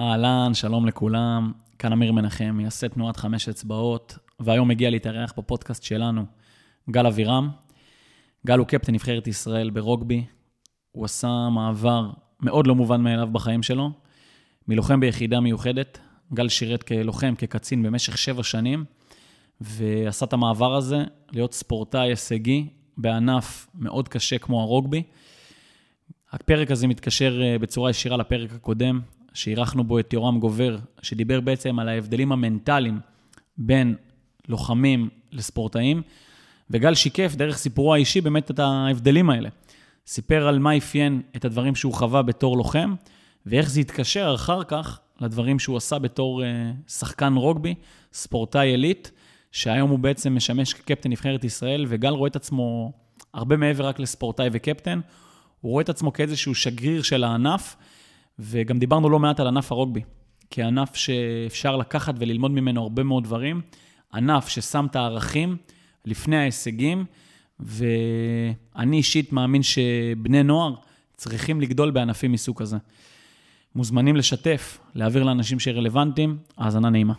אהלן, שלום לכולם. כאן אמיר מנחם, מייסד תנועת חמש אצבעות, והיום מגיע להתארח בפודקאסט שלנו, גל אבירם. גל הוא קפטן נבחרת ישראל ברוגבי. הוא עשה מעבר מאוד לא מובן מאליו בחיים שלו. מלוחם ביחידה מיוחדת, גל שירת כלוחם, כקצין במשך שבע שנים, ועשה את המעבר הזה להיות ספורטאי הישגי בענף מאוד קשה כמו הרוגבי. הפרק הזה מתקשר אה, בצורה ישירה לפרק הקודם, שאירחנו בו את יורם גובר, שדיבר בעצם על ההבדלים המנטליים בין לוחמים לספורטאים, וגל שיקף דרך סיפורו האישי באמת את ההבדלים האלה. סיפר על מה אפיין את הדברים שהוא חווה בתור לוחם, ואיך זה התקשר אחר כך לדברים שהוא עשה בתור uh, שחקן רוגבי, ספורטאי עילית, שהיום הוא בעצם משמש כקפטן נבחרת ישראל, וגל רואה את עצמו הרבה מעבר רק לספורטאי וקפטן, הוא רואה את עצמו כאיזשהו שגריר של הענף, וגם דיברנו לא מעט על ענף הרוגבי, כענף שאפשר לקחת וללמוד ממנו הרבה מאוד דברים, ענף ששם את הערכים לפני ההישגים, ואני אישית מאמין שבני נוער צריכים לגדול בענפים מסוג כזה. מוזמנים לשתף, להעביר לאנשים שרלוונטיים, האזנה נעימה.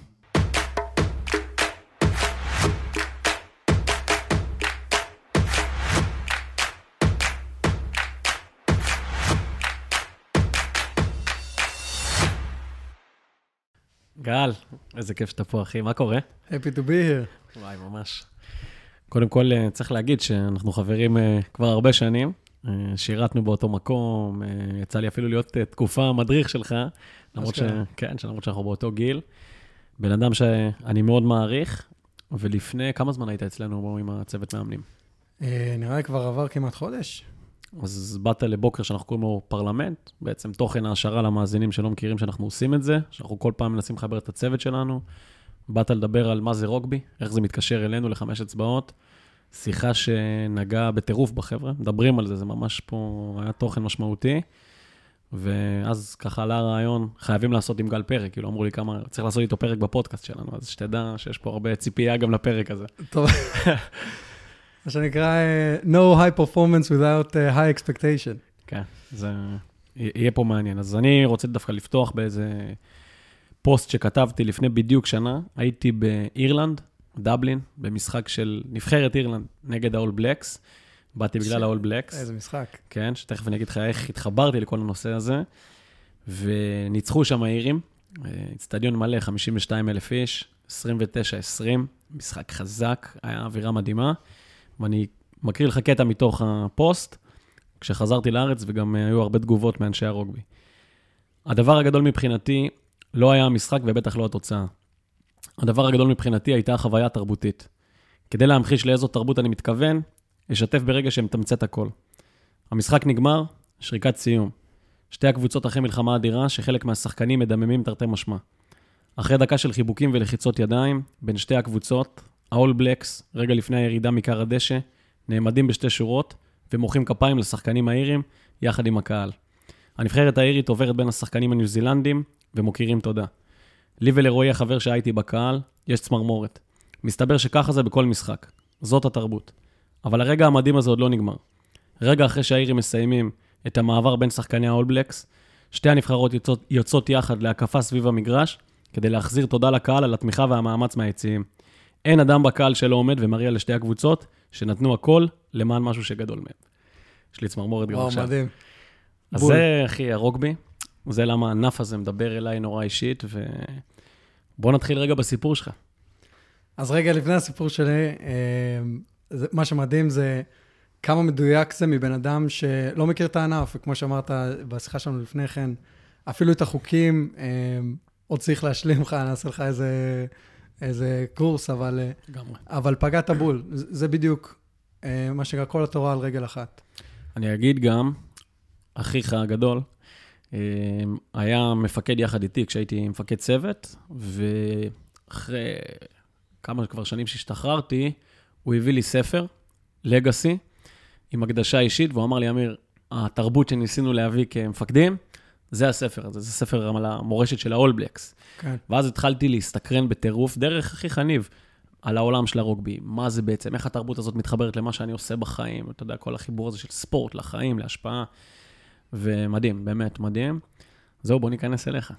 גל, איזה כיף שאתה פה, אחי. מה קורה? Happy to be here. וואי, ממש. קודם כל, אה, צריך להגיד שאנחנו חברים אה, כבר הרבה שנים. אה, שירתנו באותו מקום, יצא לי אפילו להיות תקופה מדריך שלך, למרות, ש... כן, למרות שאנחנו באותו גיל. בן אדם שאני מאוד מעריך, ולפני, כמה זמן היית אצלנו עם הצוות מאמנים? נראה לי כבר עבר כמעט חודש. אז באת לבוקר שאנחנו קוראים לו פרלמנט, בעצם תוכן העשרה למאזינים שלא מכירים שאנחנו עושים את זה, שאנחנו כל פעם מנסים לחבר את הצוות שלנו. באת לדבר על מה זה רוגבי, איך זה מתקשר אלינו לחמש אצבעות. שיחה שנגעה בטירוף בחבר'ה, מדברים על זה, זה ממש פה היה תוכן משמעותי. ואז ככה עלה הרעיון, חייבים לעשות עם גל פרק, כאילו אמרו לי כמה, צריך לעשות איתו פרק בפודקאסט שלנו, אז שתדע שיש פה הרבה ציפייה גם לפרק הזה. טוב. מה שנקרא uh, no high performance without uh, high expectation. כן, זה יהיה פה מעניין. אז אני רוצה דווקא לפתוח באיזה פוסט שכתבתי לפני בדיוק שנה. הייתי באירלנד, דבלין, במשחק של נבחרת אירלנד נגד ה All Blacks. באתי בגלל ה All Blacks. איזה משחק. כן, שתכף אני אגיד לך איך התחברתי לכל הנושא הזה. וניצחו שם האירים, אצטדיון מלא, 52 אלף איש, 29-20, משחק חזק, היה אווירה מדהימה. ואני מקריא לך קטע מתוך הפוסט, כשחזרתי לארץ, וגם אה, היו הרבה תגובות מאנשי הרוגבי. הדבר הגדול מבחינתי לא היה המשחק ובטח לא התוצאה. הדבר הגדול מבחינתי הייתה החוויה התרבותית. כדי להמחיש לאיזו תרבות אני מתכוון, אשתף ברגע שמתמצת הכל. המשחק נגמר, שריקת סיום. שתי הקבוצות אחרי מלחמה אדירה, שחלק מהשחקנים מדממים תרתי משמע. אחרי דקה של חיבוקים ולחיצות ידיים בין שתי הקבוצות, ה-all blacks, רגע לפני הירידה מכר הדשא, נעמדים בשתי שורות ומוחאים כפיים לשחקנים האירים יחד עם הקהל. הנבחרת האירית עוברת בין השחקנים הניו זילנדים ומוקירים תודה. לי ולרועי החבר שהייתי בקהל, יש צמרמורת. מסתבר שככה זה בכל משחק. זאת התרבות. אבל הרגע המדהים הזה עוד לא נגמר. רגע אחרי שהאירים מסיימים את המעבר בין שחקני blacks, שתי הנבחרות יוצאות, יוצאות יחד להקפה סביב המגרש, כדי להחזיר תודה לקהל על התמיכה והמאמץ מהיציעים. אין אדם בקהל שלא עומד ומריע לשתי הקבוצות, שנתנו הכל למען משהו שגדול מהם. יש לי צמרמורת גם עכשיו. וואו, מדהים. אז בול. זה, אחי, הרוגבי. זה למה הענף הזה מדבר אליי נורא אישית, ובוא נתחיל רגע בסיפור שלך. אז רגע לפני הסיפור שלי, אה, מה שמדהים זה כמה מדויק זה מבן אדם שלא מכיר את הענף, וכמו שאמרת בשיחה שלנו לפני כן, אפילו את החוקים אה, עוד צריך להשלים לך, נעשה לך איזה איזה קורס, אבל, אה, לגמרי. אבל פגעת בול. זה בדיוק אה, מה שנקרא כל התורה על רגל אחת. אני אגיד גם, אחיך הגדול, אה, היה מפקד יחד איתי כשהייתי מפקד צוות, ואחרי כמה כבר שנים שהשתחררתי, הוא הביא לי ספר, לגאסי, עם הקדשה אישית, והוא אמר לי, אמיר, התרבות שניסינו להביא כמפקדים, זה הספר הזה, זה ספר על המורשת של blacks. כן. ואז התחלתי להסתקרן בטירוף, דרך הכי חניב, על העולם של הרוגבי. מה זה בעצם, איך התרבות הזאת מתחברת למה שאני עושה בחיים, אתה יודע, כל החיבור הזה של ספורט לחיים, להשפעה. ומדהים, באמת מדהים. זהו, בוא ניכנס אליך.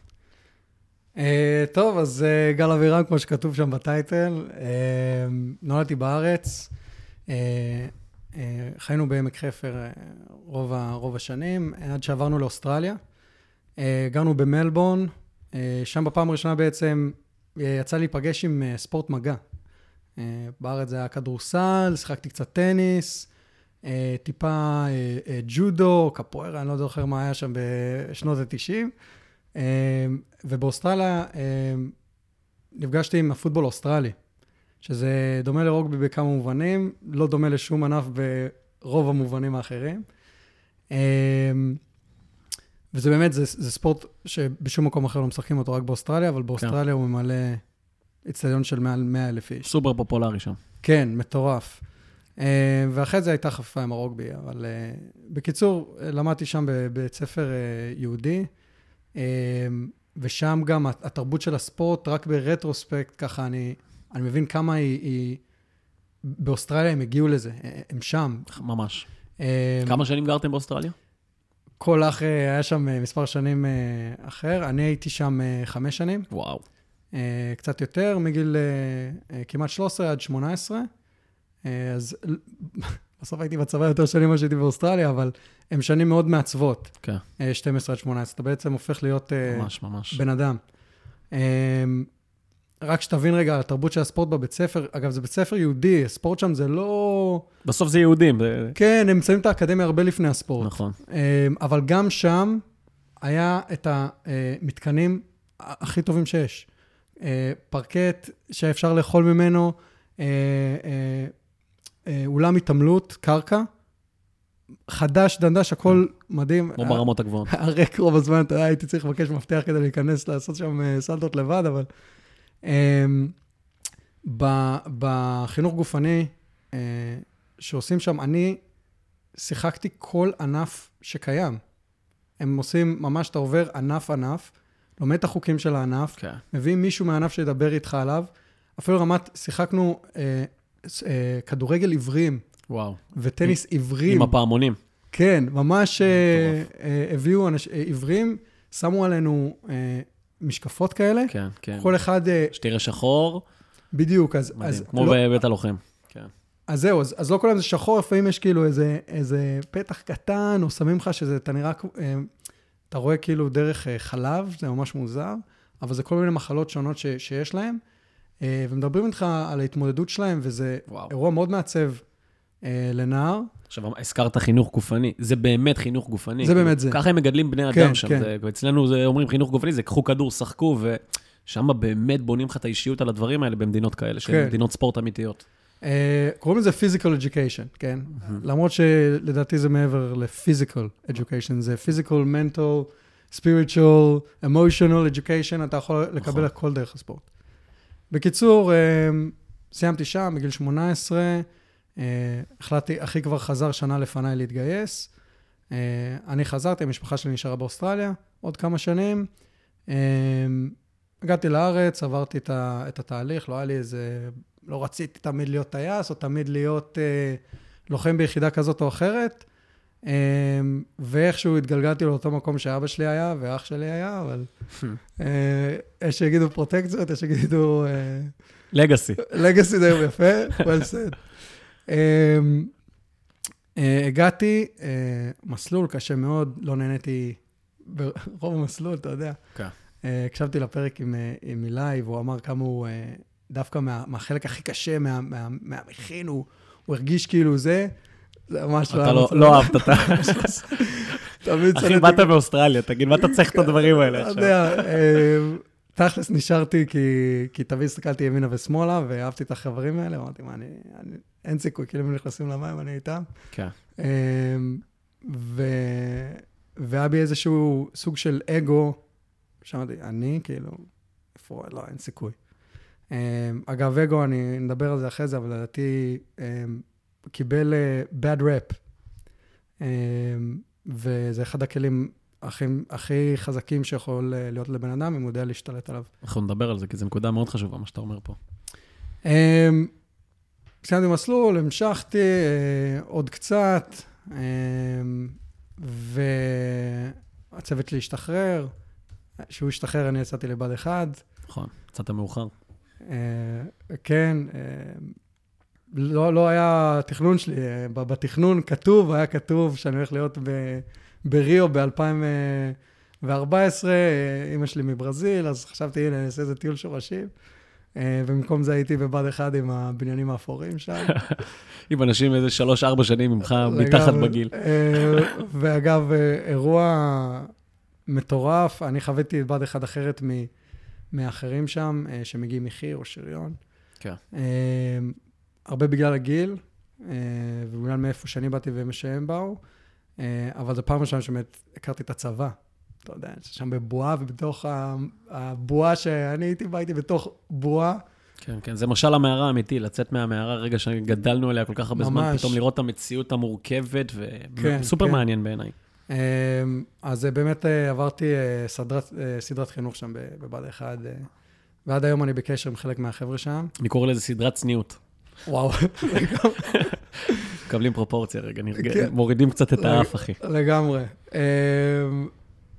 אה, טוב, אז אה, גל אבירם, כמו שכתוב שם בטייטל, אה, נולדתי בארץ, אה, אה, חיינו בעמק חפר אה, רוב, ה- רוב השנים, עד שעברנו לאוסטרליה. אה, גרנו במלבורן, אה, שם בפעם הראשונה בעצם אה, יצא לי להיפגש עם ספורט מגע. בארץ זה היה כדורסל, שיחקתי קצת טניס, טיפה ג'ודו, קפוארה, אני לא זוכר מה היה שם בשנות ה-90. אה, ובאוסטרליה נפגשתי עם הפוטבול האוסטרלי, שזה דומה לרוגבי בכמה מובנים, לא דומה לשום ענף ברוב המובנים האחרים. וזה באמת, זה, זה ספורט שבשום מקום אחר לא משחקים אותו, רק באוסטרליה, אבל באוסטרליה הוא ממלא אצטדיון של מעל 100 אלף איש. סופר פופולרי שם. כן, מטורף. אה, ואחרי זה הייתה חפיפה עם הרוגבי, אבל אה, בקיצור, למדתי שם בבית ספר אה, יהודי, ושם גם הת- התרבות של הספורט, רק ברטרוספקט, ככה אני, אני מבין כמה היא, היא... באוסטרליה הם הגיעו לזה, הם שם. ממש. כמה שנים גרתם באוסטרליה? כל אח אה, היה שם אה, מספר שנים אה, אחר, אני הייתי שם חמש שנים. וואו. קצת יותר, מגיל כמעט 13 עד 18. אה, אז בסוף הייתי בצבא יותר שנים ממה שהייתי באוסטרליה, אבל הן שנים מאוד מעצבות, כן, אה, 12 עד 18. אתה בעצם הופך להיות ממש, ממש. בן אדם. אה, רק שתבין רגע, התרבות של הספורט בבית ספר, אגב, זה בית ספר יהודי, הספורט שם זה לא... בסוף זה יהודים. זה- כן, הם מסיימים את האקדמיה הרבה לפני הספורט. נכון. אה, אבל גם שם היה את המתקנים הכי טובים שיש. אה, פרקט שאפשר לאכול ממנו, אה, אה, אה, אולם התעמלות, קרקע, חדש, דנדש, הכל מדהים. כמו ברמות הגבוהות. היה ריק רוב הזמן, אתה יודע, הייתי צריך לבקש מפתח כדי להיכנס, לעשות שם אה, סלטות לבד, אבל... אמ, בחינוך גופני אה, שעושים שם, אני שיחקתי כל ענף שקיים. הם עושים, ממש, אתה עובר ענף-ענף, לומד את החוקים של הענף, כן. מביאים מישהו מהענף שידבר איתך עליו. אפילו רמת, שיחקנו אה, אה, כדורגל עיוורים וואו. וטניס עיוורים. עם הפעמונים. כן, ממש אה, אה, הביאו אנש, אה, עיוורים, שמו עלינו אה, משקפות כאלה. כן, כן. כל אחד, אה, שתראה שחור, בדיוק, אז, מדהים. אז, כמו לא, בבית הלוחם. כן. אז זהו, אז, אז לא כל היום זה שחור, לפעמים יש כאילו איזה, איזה פתח קטן, או שמים לך שזה, אתה נראה, אה, אתה רואה כאילו דרך אה, חלב, זה ממש מוזר, אבל זה כל מיני מחלות שונות ש, שיש להם, אה, ומדברים איתך על ההתמודדות שלהם, וזה וואו. אירוע מאוד מעצב לנער. עכשיו, הזכרת חינוך גופני, זה באמת חינוך גופני. זה באמת זה. ככה הם מגדלים בני כן, אדם שם. כן. זה- אצלנו זה אומרים חינוך גופני, זה קחו כדור, שחקו, ושם באמת בונים לך את האישיות על הדברים האלה במדינות כאלה, שהן כן. מדינות ספורט אמיתיות. אה, קוראים לזה physical education, כן? למרות שלדעתי זה מעבר ל-physical education, זה physical, mental, spiritual, emotional education, אתה יכול לקבל נכון. הכל דרך הספורט. בקיצור, אה, סיימתי שם בגיל 18, אה, החלטתי, אחי כבר חזר שנה לפניי להתגייס. אה, אני חזרתי, המשפחה שלי נשארה באוסטרליה עוד כמה שנים. אה, הגעתי לארץ, עברתי את, ה, את התהליך, לא היה לי איזה... לא רציתי תמיד להיות טייס, או תמיד להיות אה, לוחם ביחידה כזאת או אחרת. אה, ואיכשהו התגלגלתי לאותו מקום שאבא שלי היה ואח שלי היה, אבל אה, יש שיגידו פרוטקציות, יש שיגידו... אה, לגאסי. לגאסי זה יום יפה, well said. Um, uh, הגעתי, uh, מסלול קשה מאוד, לא נהניתי ברוב המסלול, אתה יודע. כן. Uh, הקשבתי לפרק עם, אילי, והוא אמר כמה הוא, דווקא מה, מהחלק הכי קשה, מה, מה, מהמכין, הוא, הרגיש כאילו זה, זה ממש אתה היה לא- לא אהבת את ה... תמיד אחי, שנאתי- באת מאוסטרליה, תגיד, מה אתה צריך את הדברים האלה אתה עכשיו? יודע, אה, תכלס נשארתי כי, כי תמיד הסתכלתי ימינה ושמאלה, ואהבתי את החברים האלה, אמרתי, מה, אני, אני, אין סיכוי, כאילו הם נכנסים למים, אני איתם. כן. אה, ו, והיה בי איזשהו סוג של אגו, שאמרתי, אני, כאילו, איפה, לא, אין סיכוי. אה, אגב, אגו, אני נדבר על זה אחרי זה, אבל לדעתי, אה, קיבל אה, bad rap. וזה אחד הכלים הכי, הכי חזקים שיכול אה, להיות לבן אדם, אם הוא יודע להשתלט עליו. אנחנו נדבר על זה, כי זו נקודה מאוד חשובה, מה שאתה אומר פה. אמ, סיימתי מסלול, המשכתי אה, עוד קצת, אמ, והצוות שלי השתחרר, כשהוא השתחרר, אני יצאתי לבה"ד 1. נכון, יצאת מאוחר. אה, כן, לא, לא היה תכנון שלי, בתכנון כתוב, היה כתוב שאני הולך להיות ב, בריו ב-2014, אימא שלי מברזיל, אז חשבתי, הנה, אני אעשה איזה טיול שורשים. אה, ובמקום זה הייתי בבה"ד 1 עם הבניינים האפורים שם. עם אנשים איזה שלוש-ארבע שנים ממך מתחת. בגיל. אה, ואגב, אה, אירוע מטורף, אני חוויתי את בה"ד 1 אחרת מאחרים שם, אה, שמגיעים מחי"ר או שריון. כן. אה, הרבה בגלל הגיל, אה, ובגלל מאיפה שאני באתי ומאיפה שהם באו, אה, אבל זו פעם ראשונה שבאמת הכרתי את הצבא. אתה יודע, שם בבועה, ובתוך הבועה שאני הייתי בה, הייתי בתוך בועה. כן, כן, זה משל המערה האמיתי, לצאת מהמערה, רגע שגדלנו עליה כל כך הרבה זמן, ממש. פתאום לראות את המציאות המורכבת, כן, וסופר כן. מעניין בעיניי. אה, אז אה, באמת אה, עברתי אה, סדרת, אה, סדרת חינוך שם בבה"ד 1, אה, ועד היום אני בקשר עם חלק מהחבר'ה שם. אני קורא לזה סדרת צניעות. וואו, מקבלים פרופורציה רגע, נרגע- כן. מורידים קצת את האף, אחי. לגמרי. אה,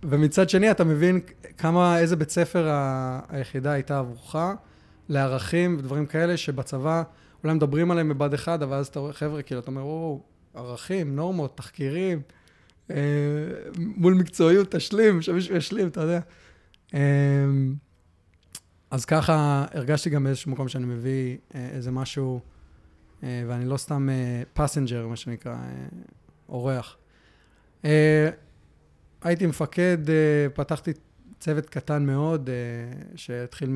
ומצד שני, אתה מבין כמה, איזה בית ספר היחידה הייתה עבורך, לערכים ודברים כאלה שבצבא אולי מדברים עליהם בבה"ד 1, אבל אז אתה רואה, חבר'ה, כאילו, אתה אומר, או, ערכים, נורמות, תחקירים, אה, מול מקצועיות, תשלים, שמישהו ישלים, אתה יודע. אה, אז ככה הרגשתי גם באיזשהו מקום שאני מביא אה, איזה משהו, ואני לא סתם פסנג'ר, מה שנקרא, אה, אורח. אה, הייתי מפקד, אה, פתחתי צוות קטן מאוד, אה, שהתחיל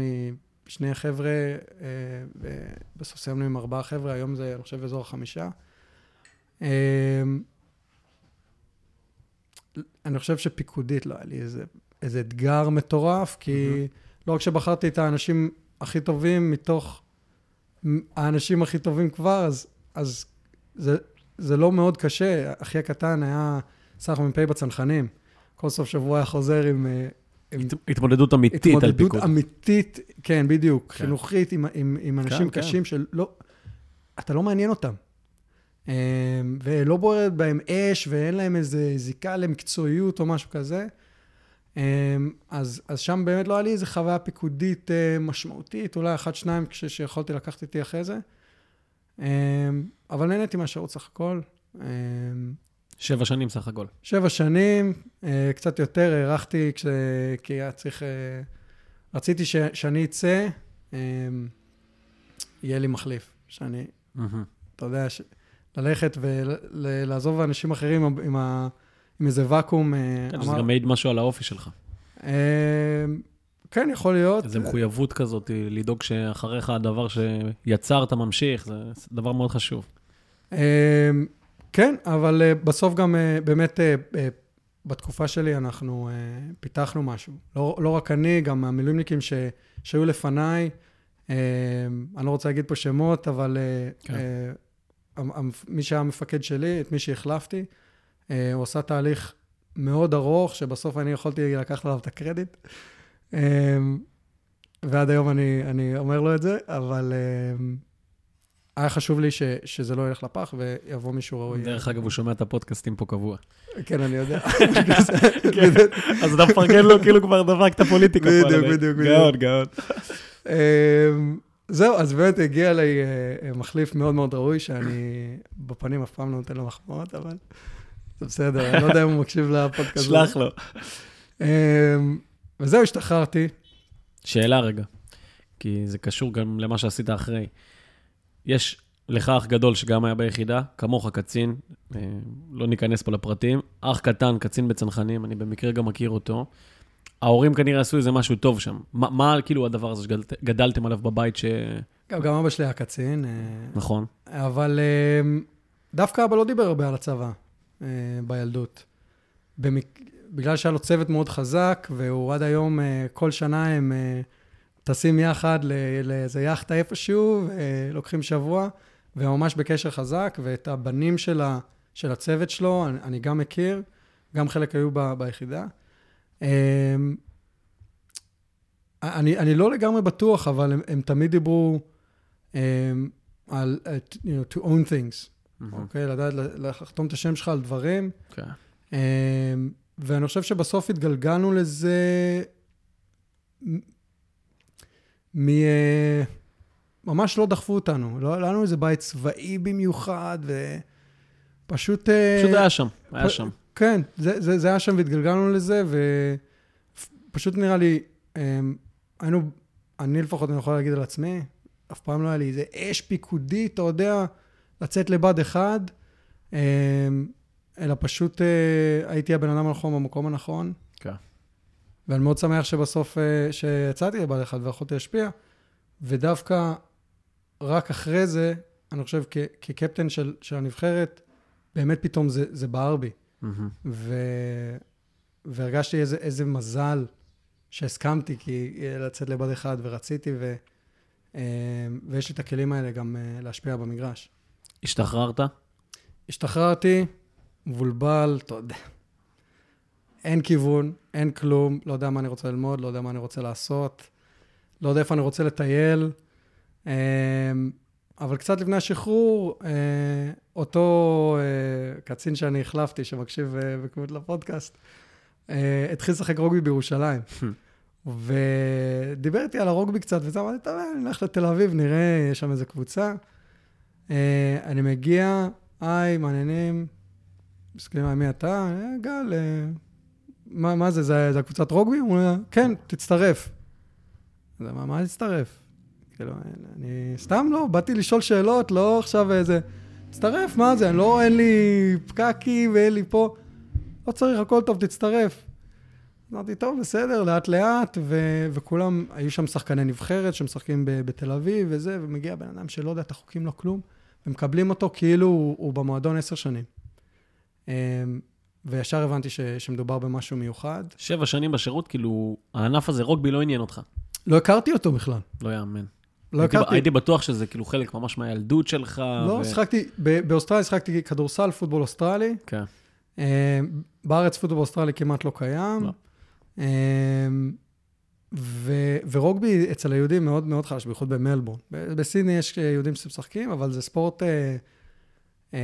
משני חבר'ה, אה, ובסוף סיימנו עם ארבעה חבר'ה, היום זה, אני חושב, אזור החמישה. אה, אני חושב שפיקודית לא היה לי איזה, איזה אתגר מטורף, כי לא רק שבחרתי את האנשים הכי טובים מתוך האנשים הכי טובים כבר, אז, אז זה, זה לא מאוד קשה. אחי הקטן היה סך מ"פ בצנחנים. כל סוף שבוע היה חוזר עם, אה, עם הת- התמודדות אמיתית על התמודדות פיקוד. אמיתית, כן, בדיוק, כן. חינוכית, עם, עם, עם אנשים כן, כן. קשים שלא, אתה לא מעניין אותם. אה, ולא בוערת בהם אש, ואין להם איזה זיקה למקצועיות או משהו כזה. אה, אז, אז שם באמת לא היה לי איזו חוויה פיקודית אה, משמעותית, אולי אחת, שניים כש- שיכולתי לקחת איתי אחרי זה. אה, אבל נהניתי מהשירות סך הכל. אה, שבע שנים סך הכל. שבע שנים, אה, קצת יותר, הארכתי, כש... כי היה צריך... אה, רציתי ש... שאני אצא, יהיה לי מחליף. שאני, מהמם. אתה יודע, ש... ללכת ולעזוב אנשים אחרים עם, ה... עם איזה ואקום. אה, כן, שזה גם מעיד משהו על האופי שלך. אה, כן, יכול להיות. איזו מחויבות כזאת, לדאוג שאחריך הדבר שיצרת ממשיך, זה דבר מאוד חשוב. אה, כן, אבל אה, בסוף גם אה, באמת אה, אה, בתקופה שלי אנחנו אה, פיתחנו משהו. לא, לא רק אני, גם המילואימניקים ש, שהיו לפניי, אה, אני לא רוצה להגיד פה שמות, אבל אה, כן. אה, מי שהיה המפקד שלי, את מי שהחלפתי, אה, הוא עשה תהליך מאוד ארוך, שבסוף אני יכולתי לקחת עליו את הקרדיט. אה, ועד היום אני, אני אומר לו את זה, אבל אה, היה חשוב לי ש, שזה לא ילך לפח ויבוא מישהו ראוי. דרך אגב, הוא שומע את הפודקאסטים פה קבוע. כן, אני יודע. אז אתה מפרגן לו כאילו כבר דבק את הפוליטיקה. בדיוק. בדיוק, בדיוק. גאון, גאון. זהו, אז באמת הגיע אליי אה, מחליף מאוד מאוד ראוי, שאני בפנים אף פעם לא נותן לו מחמאות, אבל זה בסדר, אני לא יודע אם הוא מקשיב לפודקאסט. שלח לו. אמ, וזהו, השתחררתי. שאלה רגע, כי זה קשור גם למה שעשית אחרי. יש לך אח גדול שגם היה ביחידה, כמוך קצין, אה, לא ניכנס פה לפרטים, אח קטן, קצין בצנחנים, אני במקרה גם מכיר אותו. ההורים כנראה עשו איזה משהו טוב שם. מה, מה כאילו הדבר הזה שגדלתם עליו בבית ש... גם גם אבא שלי היה קצין, אה, נכון. אבל אמ, דווקא אבא לא דיבר הרבה על הצבא אה, בילדות. במק... בגלל שהיה לו צוות מאוד חזק, והוא עד היום, אה, כל שנה הם אה, טסים יחד לאיזה יאכטה איפשהו, לוקחים שבוע, והם ממש בקשר חזק, ואת הבנים של, ה... של הצוות שלו, אני, אני גם מכיר, גם חלק היו ב... ביחידה. אני, אני לא לגמרי בטוח, אבל הם, הם תמיד דיברו um, על, uh, you know, to own things, אוקיי? לדעת לחתום את השם שלך על דברים. כן. ואני חושב שבסוף התגלגלנו לזה מ... אה, ממש לא דחפו אותנו. לא היה לנו איזה בית צבאי במיוחד, ופשוט... אה, פשוט היה שם, היה שם. כן, זה, זה, זה היה שם והתגלגלנו לזה, ופשוט נראה לי, אמ, היינו, אני לפחות, אני יכול להגיד על עצמי, אף פעם לא היה לי איזה אש פיקודית, אתה יודע, לצאת לבד אחד, אמ, אלא פשוט אה, הייתי הבן אדם הנכון במקום הנכון. כן. ואני מאוד שמח שבסוף, אה, שיצאתי לבד אחד ויכולתי להשפיע, ודווקא רק אחרי זה, אני חושב, כ- כקפטן של, של הנבחרת, באמת פתאום זה, זה בער בי. מהמם. ו... והרגשתי איזה, איזה מזל שהסכמתי, כי לצאת לבד אחד ורציתי, ו... אה, ויש לי את הכלים האלה גם אה, להשפיע במגרש. השתחררת? השתחררתי, מבולבל, אתה יודע. אין כיוון, אין כלום, לא יודע מה אני רוצה ללמוד, לא יודע מה אני רוצה לעשות, לא יודע איפה אני רוצה לטייל. אה, אבל קצת לפני השחרור, אה, אותו אה, קצין שאני החלפתי, שמקשיב אה, בקביעות לפודקאסט, התחיל לשחק רוגבי בירושלים. ודיבר איתי על הרוגבי קצת, וזה אמרתי, טוב, אני אלך לתל אביב, נראה, יש שם איזה קבוצה. אה, אני מגיע, היי, מעניינים, מסתכלים על מי אתה, "אה, גל, אה, מה, מה זה, זה, זה הקבוצת רוגבי? הוא אומר, כן, תצטרף. אז מה, מה להצטרף? כאילו, אני סתם לא, באתי לשאול שאלות, לא עכשיו איזה... תצטרף, מה זה, לא, אין לי פקקים ואין לי פה. לא צריך, הכל טוב, תצטרף. אמרתי, טוב, בסדר, לאט לאט, ו- וכולם, היו שם שחקני נבחרת שמשחקים בתל אביב וזה, ומגיע בן אדם שלא יודע את החוקים, לא כלום, ומקבלים אותו כאילו הוא, הוא במועדון עשר שנים. אמ, וישר הבנתי ש- שמדובר במשהו מיוחד. שבע שנים בשירות, כאילו, הענף הזה, רוגבי לא עניין אותך. לא הכרתי אותו בכלל. לא יאמן. לא הייתי- הכרתי. הייתי בטוח שזה כאילו חלק ממש מהילדות שלך. לא, ו- שיחקתי, ב- באוסטרליה שיחקתי כדורסל, פוטבול אוסטרלי. כן. אמ, בארץ פוטבול אוסטרלי כמעט לא קיים. לא. ו- ורוגבי אצל היהודים מאוד מאוד חלש, בייחוד במלבורן. ב- בסידני יש יהודים שמשחקים, אבל זה ספורט אה, אה,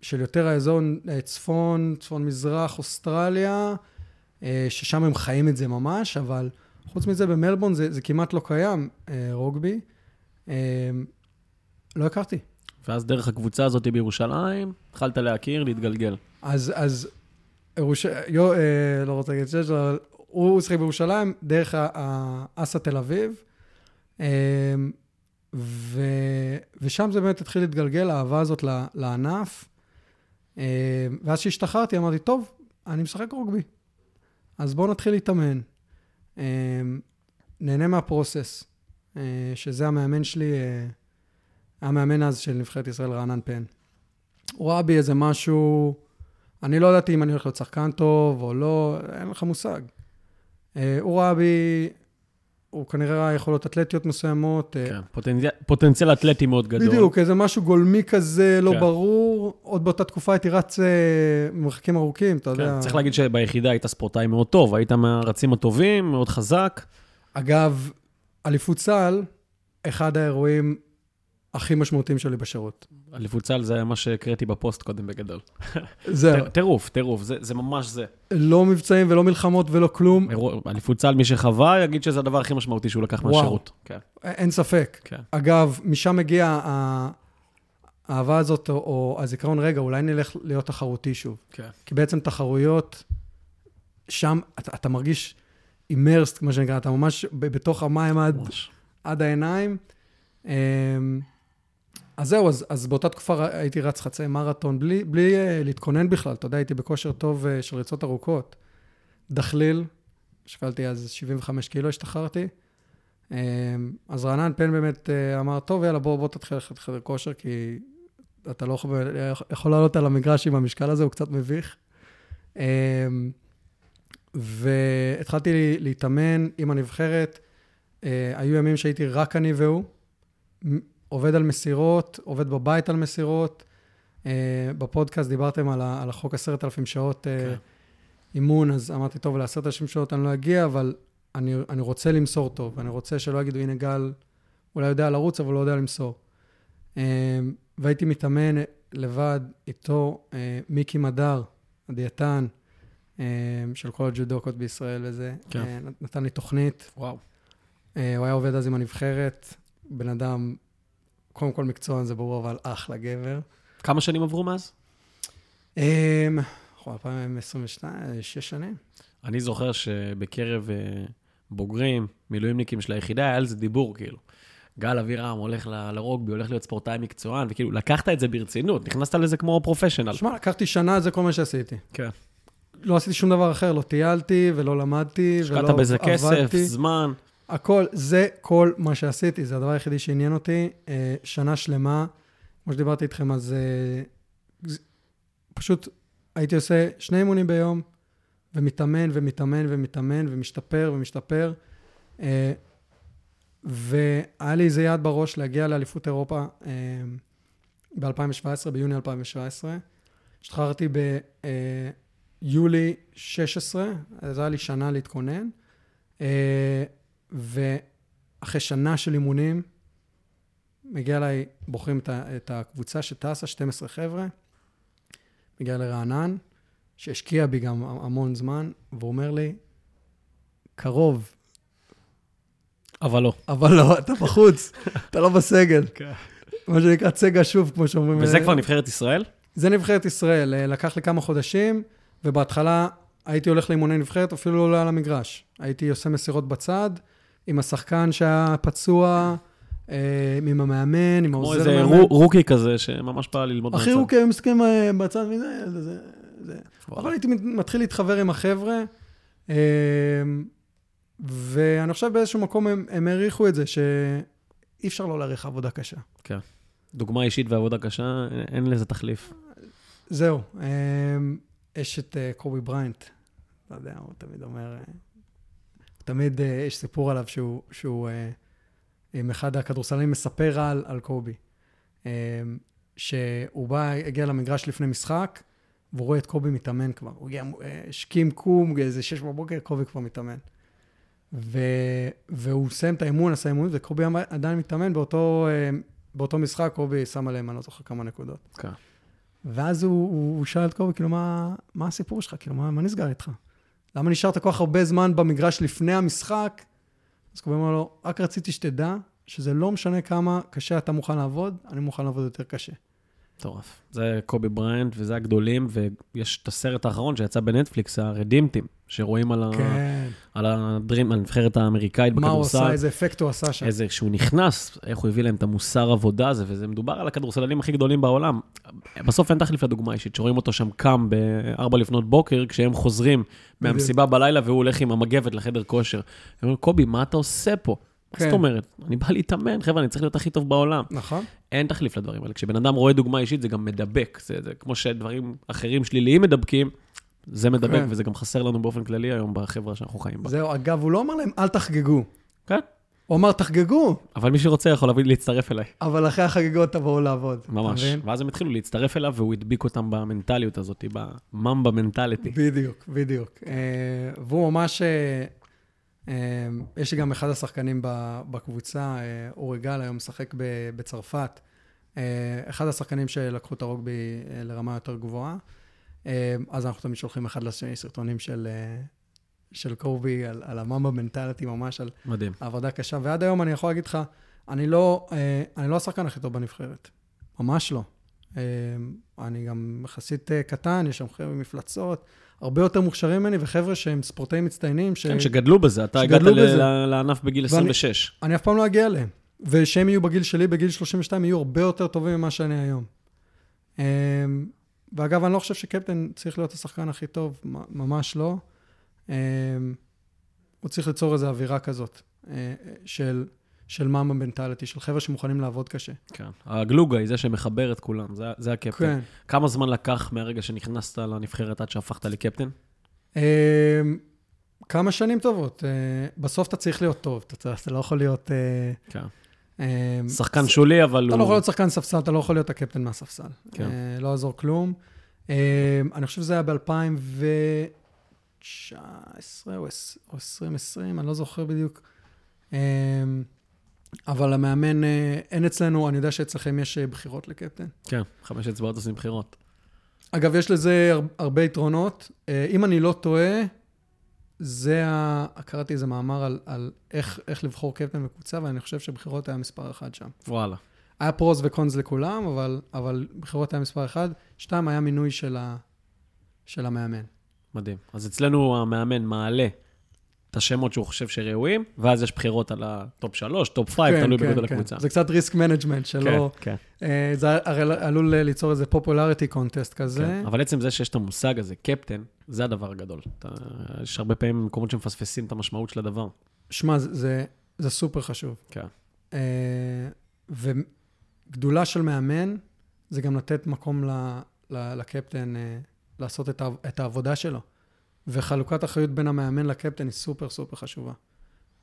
של יותר האזור אה, צפון, צפון מזרח, אוסטרליה, אה, ששם הם חיים את זה ממש, אבל חוץ מזה במלבורן זה, זה כמעט לא קיים, אה, רוגבי. אה, לא הכרתי. ואז דרך הקבוצה הזאת בירושלים, התחלת להכיר, להתגלגל. אז, אז ירוש... יו, אה, לא רוצה להגיד שיש, אבל הוא שיחק בירושלים דרך ה- ה- אסא תל אביב, אה, ו... ושם זה באמת התחיל להתגלגל, האהבה הזאת לענף. אה, ואז כשהשתחררתי, אמרתי, טוב, אני משחק רוגבי, אז בואו נתחיל להתאמן. אה, נהנה מהפרוסס, שזה המאמן שלי, אה, היה מאמן אז של נבחרת ישראל, רענן פן. הוא ראה בי איזה משהו, אני לא ידעתי אם אני הולך להיות שחקן טוב או לא, אין לך מושג. אה, הוא ראה בי, הוא כנראה ראה יכולות אתלטיות מסוימות. אה, כן. פוטנציאל- פוטנציאל אתלטי מאוד גדול. בדיוק, איזה משהו גולמי כזה, לא כן. ברור. עוד באותה תקופה הייתי רץ אה, מרחקים ארוכים, אתה יודע. כן, צריך להגיד שביחידה היית ספורטאי מאוד טוב, היית מהרצים הטובים, מאוד חזק. אגב, אליפות צה"ל, אחד האירועים הכי משמעותיים שלי בשירות. אליפות צה"ל זה מה שהקראתי בפוסט קודם בגדול. זהו, טירוף, טירוף, זה זה ממש זה. לא מבצעים ולא מלחמות ולא כלום, צה"ל, מי שחווה, יגיד שזה הדבר הכי משמעותי שהוא לקח וואו. מהשירות. כן, אין ספק. כן. אגב, משם מגיע ה- האהבה הזאת, או, או הזיכרון, רגע, אולי נלך להיות תחרותי שוב. כן. כי בעצם תחרויות, שם אתה, אתה מרגיש אימרסט, כמו שנקרא, אתה ממש בתוך המים עד, ממש. עד העיניים. אז זהו, אז, אז באותה תקופה הייתי רץ חצי מרתון, בלי, בלי uh, להתכונן בכלל, אתה יודע, הייתי בכושר טוב uh, של ריצות ארוכות. דחליל, שקלתי אז 75 קילו, השתחררתי. אמ, אז רענן פן באמת uh, אמר, טוב, יאללה, בוא, בוא תתחיל ללכת לחדר כושר, כי אתה לא יכול, יכול לעלות על המגרש עם המשקל הזה, הוא קצת מביך. אמ, והתחלתי להתאמן עם הנבחרת. אה, היו ימים שהייתי רק אני והוא, עובד על מסירות, עובד בבית על מסירות. אה, בפודקאסט דיברתם על, ה- על החוק עשרת אלפים שעות אה, כן. אימון, אז אמרתי, טוב, לעשרת אלפים שעות אני לא אגיע, אבל אני, אני רוצה למסור טוב, ואני רוצה שלא יגידו, הנה גל, אולי יודע לרוץ, אבל לא יודע למסור. אה, והייתי מתאמן לבד איתו, אה, מיקי מדר, הדיאטן, אה, של כל הג'ודוקות בישראל וזה. כן. אה, נתן לי תוכנית. וואו. אה, הוא היה עובד אז עם הנבחרת, בן אדם, קודם כל מקצוען, זה ברור, אבל אחלה גבר. כמה שנים עברו מאז? אה, אנחנו 2022, שש שנים. אני זוכר שבקרב אה, בוגרים, מילואימניקים של היחידה, היה על זה דיבור, כאילו. גל אבירם הולך לרוגבי, הולך להיות ספורטאי מקצוען, וכאילו, לקחת את זה ברצינות, נכנסת לזה כמו פרופשיונל. שמע, לקחתי שנה, זה כל מה שעשיתי. כן. לא עשיתי שום דבר אחר, לא טיילתי ולא למדתי ולא השקעת בזה כסף, עבדתי. זמן. הכל, זה כל מה שעשיתי, זה הדבר היחידי שעניין אותי. אה, שנה שלמה, כמו שדיברתי איתכם, אז אה, פשוט הייתי עושה שני אימונים ביום, ומתאמן ומתאמן ומתאמן ומשתפר ומשתפר. אה, והיה לי איזה יעד בראש להגיע לאליפות אירופה אה, ב-2017, ביוני 2017. השתחררתי ביולי 16, אז היה לי שנה להתכונן. ואחרי שנה של אימונים, מגיע אליי, בוחרים את, את הקבוצה שטסה, 12 חבר'ה, מגיע לרענן, שהשקיע בי גם המון זמן, והוא אומר לי, קרוב, אבל לא. אבל לא, אתה בחוץ, אתה לא בסגל. כן. מה שנקרא צגה שוב, כמו שאומרים. וזה כבר נבחרת ישראל? זה נבחרת ישראל. אה, לקח לי כמה חודשים, ובהתחלה הייתי הולך לאימוני נבחרת, אפילו לא על המגרש. הייתי עושה מסירות בצד, עם השחקן שהיה פצוע, אה, עם המאמן, עם כמו העוזר איזה המאמן. רו- רוקי כזה, שממש בא ללמוד אחי הוא כאילו מסכים אה, בצד מזה, זה, זה, זה. אבל הייתי מת- מתחיל להתחבר עם החבר'ה, אה, ואני חושב באיזשהו מקום הם, הם העריכו את זה, שאי אפשר לא להעריך עבודה קשה. דוגמה אישית ועבודה קשה, אין- לזה תחליף. זהו, יש את קובי בריינט, אתה יודע, הוא תמיד אומר, תמיד אה, יש סיפור עליו שהוא, שהוא אה, עם אחד הכדורסלנים מספר על, על קובי, אה, שהוא בא, הגיע למגרש לפני משחק, והוא רואה את קובי מתאמן כבר. הוא הגיע, השכים קום, איזה שש בבוקר, קובי כבר מתאמן. ו, והוא מסיים את האימון, עשה אימון, וקובי עדיין מתאמן באותו, באותו משחק, קובי שם עליהם, אני לא זוכר כמה נקודות. כן. ואז הוא, הוא, הוא שאל את קובי, כאילו, מה, מה הסיפור שלך? כאילו, מה, מה נסגר איתך? למה נשארת כל כך הרבה זמן במגרש לפני המשחק? אז קובי אמר לו, רק רציתי שתדע שזה לא משנה כמה קשה אתה מוכן לעבוד, אני מוכן לעבוד יותר קשה. מטורף. זה קובי בריינט, וזה הגדולים, ויש את הסרט האחרון שיצא בנטפליקס, הרדימפטים, שרואים על, ה... כן. על, הדרים, על הנבחרת האמריקאית מה הוא בכדורסל. עשה, איזה אפקט הוא עשה שם. איזה, כשהוא נכנס, איך הוא הביא להם את המוסר עבודה הזה, וזה מדובר על הכדורסלנים הכי גדולים בעולם. בסוף אין תחליף לדוגמה אישית, שרואים אותו שם קם ב-4 לפנות בוקר, כשהם חוזרים מהמסיבה בלילה והוא הולך עם המגבת לחדר כושר. הם אומרים, קובי, מה אתה עושה פה? מה כן. זאת אומרת? אני בא להתאמן, חבר'ה, אני צריך להיות הכי טוב בעולם. נכון? אין תחליף לדברים האלה. כשבן אדם רואה דוגמה אישית, זה גם מדבק. זה, זה כמו שדברים אחרים שליליים מדבקים, זה מדבק, כן. וזה גם חסר לנו באופן כללי היום בחברה שאנחנו חיים בה. זהו, אגב, הוא לא אמר להם, אל תחגגו. כן. הוא אמר, תחגגו, אבל מי שרוצה יכול להביא להצטרף אליי. אבל אחרי החגיגות תבואו לעבוד. ממש. אתה מבין? ואז הם התחילו להצטרף אליו, והוא הדביק אותם במנטליות הזאת, בממבה מנטליטי. בדיוק, בדיוק. אה, והוא ממש... אה, יש לי גם אחד השחקנים בקבוצה, אה, אורי גל, היום משחק בצרפת. אה, אחד השחקנים שלקחו את הרוגבי אה, לרמה יותר גבוהה. אז אנחנו תמיד שולחים אחד לשני סרטונים של, של קובי על, על הממבה מנטליטי, ממש על מדהים. עבודה קשה. ועד היום אני יכול להגיד לך, אני לא, אני לא השחקן הכי טוב בנבחרת. ממש לא. אני גם יחסית קטן, יש שם חבר'ה מפלצות, הרבה יותר מוכשרים ממני, וחבר'ה שהם ספורטאים מצטיינים, ש... כן, שגדלו בזה. אתה הגעת בזה. לענף בגיל ואני- 26. אני אף פעם לא אגיע אליהם. ושהם יהיו בגיל שלי, בגיל 32, יהיו הרבה יותר טובים ממה שאני היום. אה, ואגב, אני לא חושב שקפטן צריך להיות השחקן הכי טוב, ממש לא. אה, הוא צריך ליצור איזו אווירה כזאת אה, של, של מאמה מנטליטי, של חבר'ה שמוכנים לעבוד קשה. כן. הגלוגה היא זה שמחבר את כולם, זה- זה הקפטן. כן. כמה זמן לקח מהרגע שנכנסת לנבחרת עד שהפכת לקפטן? אה, כמה שנים טובות. אה, בסוף אתה צריך להיות טוב, אתה, אתה לא יכול להיות... אה, כן. אה, שחקן שולי, אבל אתה הוא... לא יכול להיות שחקן ספסל, אתה לא יכול להיות הקפטן מהספסל. כן. אה, לא יעזור כלום. אה, אני חושב שזה היה ב-2019 או 2020, אני לא זוכר בדיוק. אבל המאמן, אה, אין אצלנו, אני יודע שאצלכם יש אה, בחירות לקפטן. כן, חמש אצבעות עושים בחירות. אגב, יש לזה הר- הרבה יתרונות. אה, אם אני לא טועה, זה ה... קראתי איזה מאמר על, על איך, איך לבחור קפטן בקבוצה, ואני חושב שבחירות היה מספר אחד שם. וואלה. היה pros ו cons לכולם, אבל, אבל בחירות היה מספר אחד. שתיים, היה מינוי של, ה, של המאמן. מדהים. אז אצלנו המאמן מעלה את השמות שהוא חושב שראויים, ואז יש בחירות על ה top 3, top 5, תלוי בגודל הקבוצה. זה קצת risk management שלא... כן, כן. אה, זה הרי עלול ליצור איזה popularity contest כזה. כן. אבל עצם זה שיש את המושג הזה, קפטן, זה הדבר הגדול. אתה, יש הרבה פעמים מקומות שמפספסים את המשמעות של הדבר. שמע, זה, זה, זה סופר חשוב. כן. אה, וגדולה של מאמן זה גם לתת מקום ל, ל, לקפטן אה, לעשות את, את העבודה שלו. וחלוקת אחריות בין המאמן לקפטן היא סופר סופר חשובה.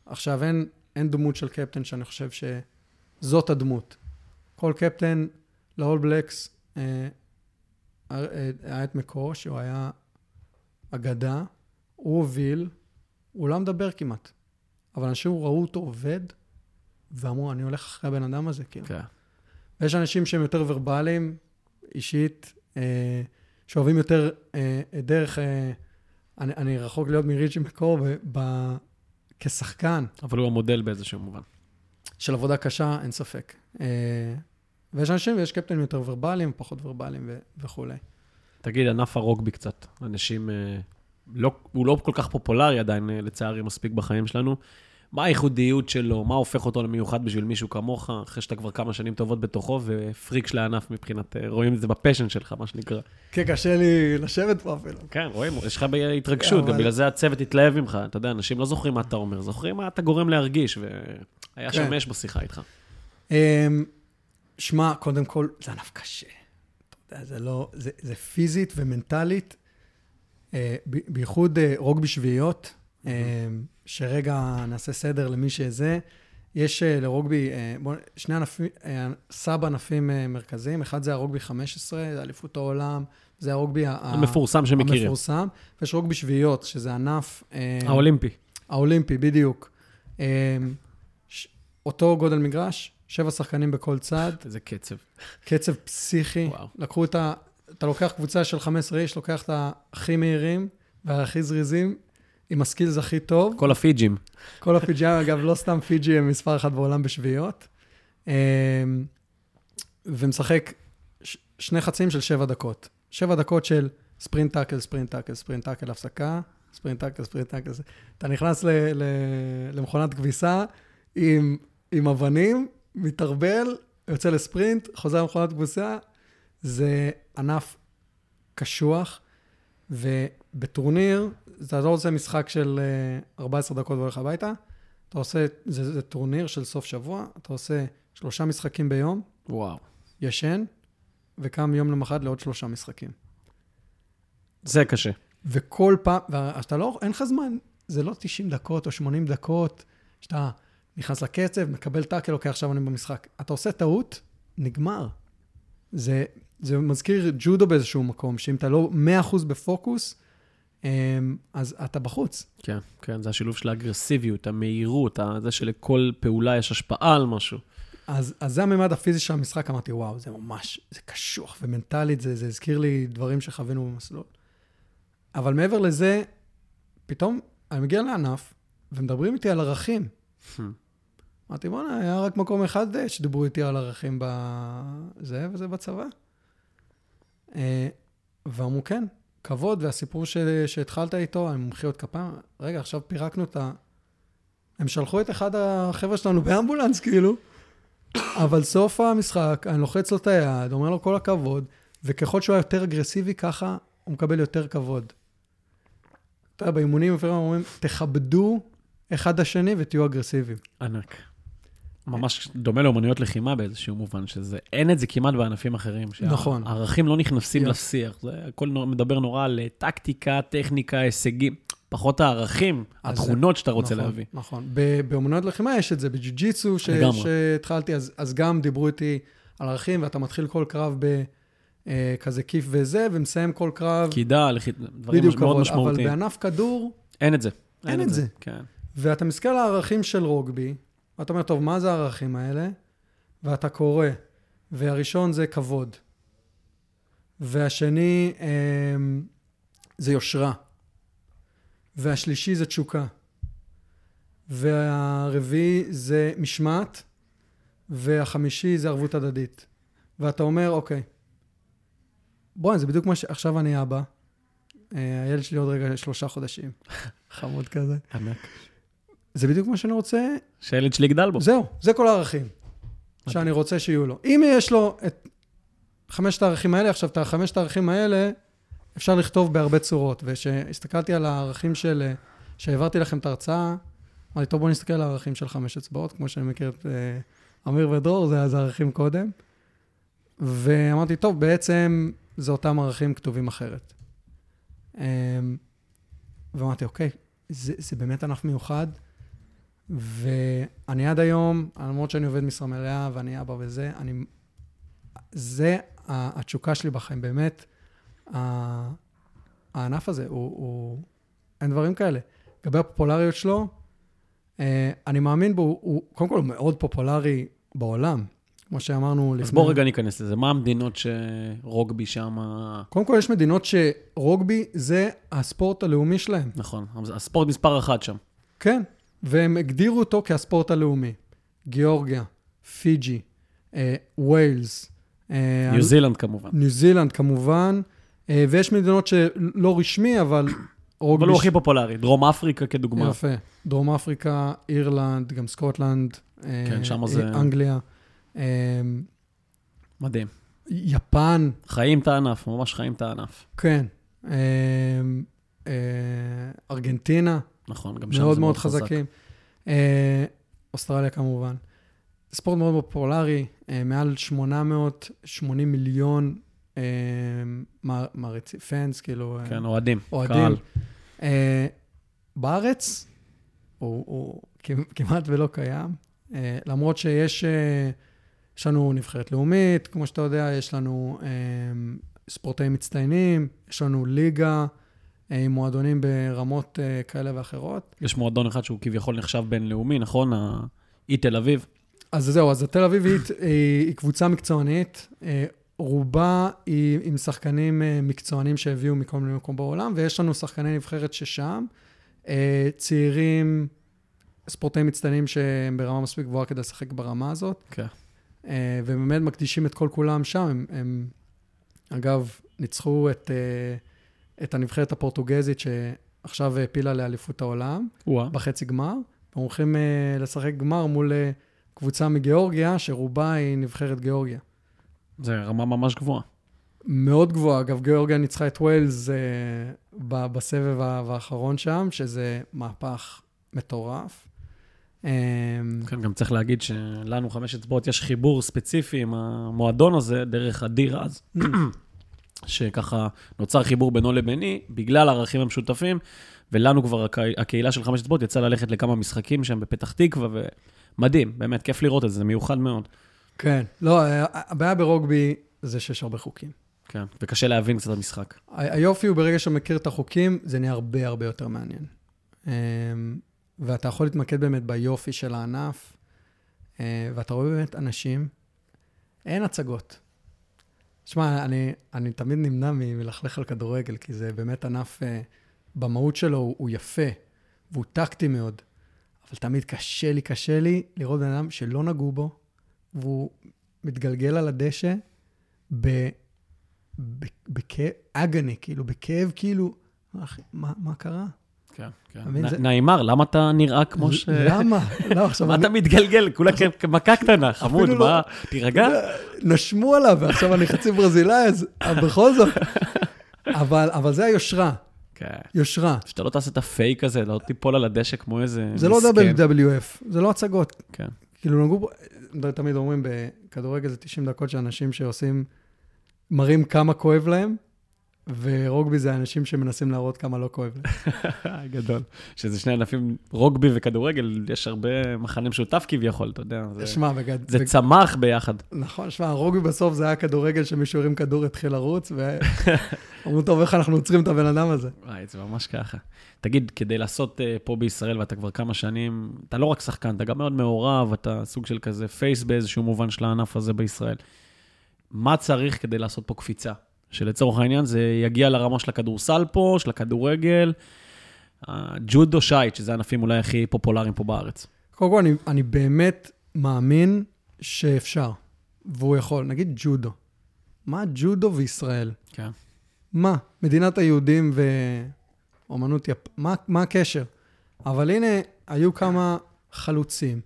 עכשיו, אין, אין דמות של קפטן שאני חושב שזאת הדמות. כל קפטן לאול בלקס אה, אה, היה את מקו, שהוא היה אגדה, הוא הוביל, הוא לא מדבר כמעט. אבל אנשים ראו אותו עובד, ואמרו, אני הולך אחרי הבן אדם הזה, כאילו. כן. ויש אנשים שהם יותר ורבליים, אישית, אה, שאוהבים יותר אה, דרך... אה, אני, אני רחוק להיות מריצ'י מקור ב, ב, כשחקן אבל הוא המודל באיזשהו מובן. של עבודה קשה, אין ספק. אה, ויש אנשים, ויש קפטנים יותר ורבליים, פחות ורבליים ו- וכולי. תגיד, ענף הרוגבי קצת. אנשים, אה, לא, הוא לא כל כך פופולרי עדיין, אה, לצערי, מספיק בחיים שלנו. מה הייחודיות שלו? מה הופך אותו למיוחד בשביל מישהו כמוך, אחרי שאתה כבר כמה שנים טובות בתוכו, ופריק של הענף מבחינת, אה, רואים את זה בפשן שלך, מה שנקרא. כן, קשה לי לשבת פה אפילו. כן, רואים, יש לך התרגשות, גם בגלל זה הצוות התלהב ממך. אתה יודע, אנשים לא זוכרים מה אתה אומר, זוכרים מה אתה גורם להרגיש, והיה כן. שם אש בשיחה איתך. אמ, שמע, קודם כל, זה ענף קשה. אתה יודע, זה לא... זה, זה פיזית ומנטלית, אה, בייחוד אה, רוגבי שביעיות, אה, שרגע נעשה סדר למי שזה. יש אה, לרוגבי, אה, בוא, שני ענפים, אה, סאב ענפים מרכזיים, אחד זה הרוגבי 15, זה אליפות העולם, זה הרוגבי המפורסם שמכירים. המפורסם, ויש רוגבי שביעיות, שזה ענף... האולימפי. האולימפי, בדיוק. אותו גודל מגרש, שבע שחקנים בכל צד, איזה קצב. קצב פסיכי. וואו. לקחו את ה... אתה לוקח קבוצה של 15 איש, לוקח את הכי מהירים והכי זריזים, עם הסקילס הכי טוב. כל הפיג'ים. כל הפיג'ים, אגב, לא סתם פיג'י הם מספר אחת בעולם בשביעיות. אמ, ומשחק ש- שני חצים של שבע דקות. שבע דקות של ספרינט tackle, ספרינט tackle, ספרינט tackle, הפסקה, ספרינט tackle, ספרינט tackle. אתה נכנס ל- ל- למכונת כביסה עם, עם אבנים, מתערבל, יוצא לספרינט, חוזר למכונת כביסה. זה ענף קשוח, ובטורניר, אתה לא רוצה משחק של אה, 14 דקות והולך הביתה, אתה עושה, זה, זה טורניר של סוף שבוע, אתה עושה שלושה משחקים ביום, וואו. ישן, וקם יום למחרת לעוד שלושה משחקים. זה קשה. וכל פעם, ואתה לא, אין לך זמן, זה לא 90 דקות או 80 דקות, שאתה נכנס לקצב, מקבל טאקל, אוקיי, עכשיו אני במשחק. אתה עושה טעות, נגמר. זה, זה מזכיר ג'ודו באיזשהו מקום, שאם אתה לא 100% בפוקוס, אז אתה בחוץ. כן, כן, זה השילוב של האגרסיביות, המהירות, זה שלכל פעולה יש השפעה על משהו. אז, אז זה הממד הפיזי של המשחק, אמרתי, וואו, זה ממש, זה קשוח, ומנטלית זה, זה הזכיר לי דברים שחווינו במסלול. אבל מעבר לזה, פתאום אני מגיע לענף, ומדברים איתי על ערכים. אמרתי, בוא'נה, היה רק מקום אחד אה, שדיברו איתי על ערכים בזה, וזה בצבא. אה, ואמרו, כן, כבוד, והסיפור ש... שהתחלת איתו, עם מומחיות כפיים, רגע, עכשיו פירקנו את ה... הם שלחו את אחד החבר'ה שלנו באמבולנס, כאילו, אבל סוף המשחק, אני לוחץ לו את היד, אומר לו כל הכבוד, וככל שהוא היה יותר אגרסיבי, ככה הוא מקבל יותר כבוד. אתה יודע, באימונים לפעמים אומרים, תכבדו אחד השני ותהיו אגרסיביים. ענק. ממש דומה לאומנויות לחימה באיזשהו מובן, שזה, אין את זה כמעט בענפים אחרים. נכון. הערכים לא נכנסים Yeah. לשיח, זה הכל נו- מדבר נורא על אה, טקטיקה, טכניקה, הישגים, פחות הערכים, התכונות שאתה רוצה נכון, להביא. נכון. ב- באמנויות לחימה יש את זה, בג'ו-ג'יצו, ש-. שהתחלתי, אז, אז גם דיברו איתי על ערכים, ואתה מתחיל כל קרב בכזה כיף וזה, ומסיים כל קרב, קידה, לכי- דברים בדיוק מאוד כבוד, אבל משמעותיים. בענף כדור, אין את זה. אין את זה. כן. ואתה מסתכל על הערכים של רוגבי, ואתה אומר, טוב, מה זה הערכים האלה? ואתה קורא, והראשון זה כבוד. והשני אמ, זה יושרה, והשלישי זה תשוקה, והרביעי זה משמעת, והחמישי זה ערבות הדדית. ואתה אומר, אוקיי, בואי, זה בדיוק מה ש... עכשיו אני אבא, אה, הילד שלי עוד רגע שלושה חודשים, חמוד כזה. ענק. זה בדיוק מה שאני רוצה, שהילד שלי יגדל בו. זהו, זה כל הערכים שאני רוצה שיהיו לו. אם יש לו את חמשת הערכים האלה, עכשיו, את החמשת הערכים האלה אפשר לכתוב בהרבה צורות. וכשהסתכלתי על הערכים של... אה, שהעברתי לכם את ההרצאה, אמרתי, טוב, בואו נסתכל על הערכים של חמש אצבעות, כמו שאני מכיר את אה, אמיר ודרור, זה אז הערכים קודם. ואמרתי, טוב, בעצם זה אותם ערכים כתובים אחרת. אמ, ואמרתי, אוקיי, זה, זה באמת ענף מיוחד, ואני עד היום, למרות שאני עובד משרה מלאה ואני אבא וזה, אני... זה התשוקה שלי בחיים, באמת. הענף הזה, הוא, הוא... אין דברים כאלה. לגבי הפופולריות שלו, אה, אני מאמין בו, הוא, הוא קודם כל הוא מאוד פופולרי בעולם. כמו שאמרנו לפני... אז בוא רגע ניכנס לזה. מה המדינות שרוגבי שם... קודם כל, יש מדינות שרוגבי זה הספורט הלאומי שלהם. נכון, הספורט מספר אחת שם. כן, והם הגדירו אותו כהספורט הלאומי. גיאורגיה, פיג'י, אה, ווילס, אה, ניו זילנד כמובן. ניו זילנד כמובן, אה, ויש מדינות שלא רשמי, אבל. אבל הוא הכי פופולרי. דרום אפריקה כדוגמה. יפה. דרום אפריקה, אירלנד, גם סקוטלנד. אה, כן, שמה זה- אנגליה. אה, מדהים. יפן, חיים את הענף, ממש חיים את הענף. כן. אה, אה, ארגנטינה, נכון, גם שם זה מאוד מאוד מאוד חזק. חזקים. אה, אוסטרליה כמובן. ספורט מאוד מאוד פופולרי, אה, מעל 880 מיליון אה, מעריצי, פאנס, כאילו, כן, אוהדים. אוהדים. קהל. בארץ הוא, הוא כמ- כמעט ולא קיים, למרות שיש יש לנו נבחרת לאומית, כמו שאתה יודע, יש לנו ספורטאים מצטיינים, יש לנו ליגה עם מועדונים ברמות אה, כאלה ואחרות. יש מועדון אחד שהוא כביכול נחשב בינלאומי, נכון? האי תל אביב. אז זהו, אז התל אביבית היא, היא קבוצה מקצוענית, אה, רובה היא עם שחקנים אה, מקצוענים שהביאו מכל מיני מקום בעולם, ויש לנו שחקני נבחרת ששם, אה, צעירים, ספורטאים מצטיינים שהם ברמה מספיק גבוהה כדי לשחק ברמה הזאת, כן. אה, ובאמת מקדישים את כל כולם שם. הם, הם אגב, ניצחו את, אה, את הנבחרת הפורטוגזית שעכשיו העפילה לאליפות העולם. וואה. בחצי גמר. הם הולכים uh, לשחק גמר מול uh, קבוצה מגיאורגיה, שרובה היא נבחרת גיאורגיה. זה רמה ממש גבוהה. מאוד גבוהה. אגב, גיאורגיה ניצחה את ווילס uh, ב- בסבב האחרון שם, שזה מהפך מטורף. Um, כן, גם צריך להגיד שלנו, חמש אצבעות, יש חיבור ספציפי עם המועדון הזה, דרך אדיר אז, שככה נוצר חיבור בינו לביני, בגלל הערכים המשותפים, ולנו כבר הקה- הקהילה של חמש אצבעות יצא ללכת לכמה משחקים שם בפתח תקווה, ומדהים, באמת, כיף לראות את זה, זה מיוחד מאוד. כן, לא, ה- הבעיה ברוגבי זה שיש הרבה חוקים. כן, וקשה להבין קצת את המשחק. היופי הוא ברגע שאתה מכיר את החוקים, זה נהיה הרבה הרבה יותר מעניין. אמ, ואתה יכול להתמקד באמת ביופי של הענף, אה, ואתה רואה באמת אנשים, אין הצגות. שמע, אני, אני תמיד נמנע מלכלך על כדורגל, כי זה באמת ענף, אה, במהות שלו הוא, הוא יפה, והוא טקטי מאוד, אבל תמיד קשה לי, קשה לי לראות בן אדם שלא נגעו בו, והוא מתגלגל על הדשא ב... בכאב, אגני, כאילו, בכאב, כאילו, אחי, מה, מה קרה? כן, כן. נעימר, למה אתה נראה כמו ש... למה? לא, עכשיו, מה אתה מתגלגל? כולה כמכה קטנה, חמוד, לא- מה? תירגע. נשמו עליו, ועכשיו אני חצי ברזילאי, אז בכל זאת. אבל, זה היושרה, כן. יושרה. שאתה לא תעשה את הפייק הזה, לא תיפול על הדשא כמו איזה זה לא. WWF, זה לא הצגות. כן. כאילו, נגעו פה, תמיד אומרים, בכדורגל זה 90 דקות שאנשים שעושים, מראים כמה כואב להם, ורוגבי זה אנשים שמנסים להראות כמה לא כואב להם. גדול. שזה שני ענפים, רוגבי וכדורגל, יש הרבה מכנה משותף כביכול, אתה יודע. זה- שמע, בגד... זה בג- צמח ביחד. נכון, שמע, הרוגבי בסוף זה היה כדורגל שמישהו הרים כדור, התחיל לרוץ, ואמרו, טוב, איך אנחנו עוצרים את הבן אדם הזה? וואי, זה ממש ככה. תגיד, כדי לעשות אה, פה בישראל, ואתה כבר כמה שנים, אתה לא רק שחקן, אתה גם מאוד מעורב, אתה סוג של כזה פייס באיזשהו מובן של הענף הזה בישראל. מה צריך כדי לעשות פה קפיצה? שלצורך העניין זה יגיע לרמה של הכדורסל פה, של הכדורגל, הג'ודו שייט, שזה הענפים אולי הכי פופולריים פה בארץ. קודם כל, אני, אני באמת מאמין שאפשר, והוא יכול. נגיד ג'ודו. מה ג'ודו וישראל? כן. מה? מדינת היהודים ואומנות יפ... מה, מה הקשר? אבל הנה, היו כמה חלוצים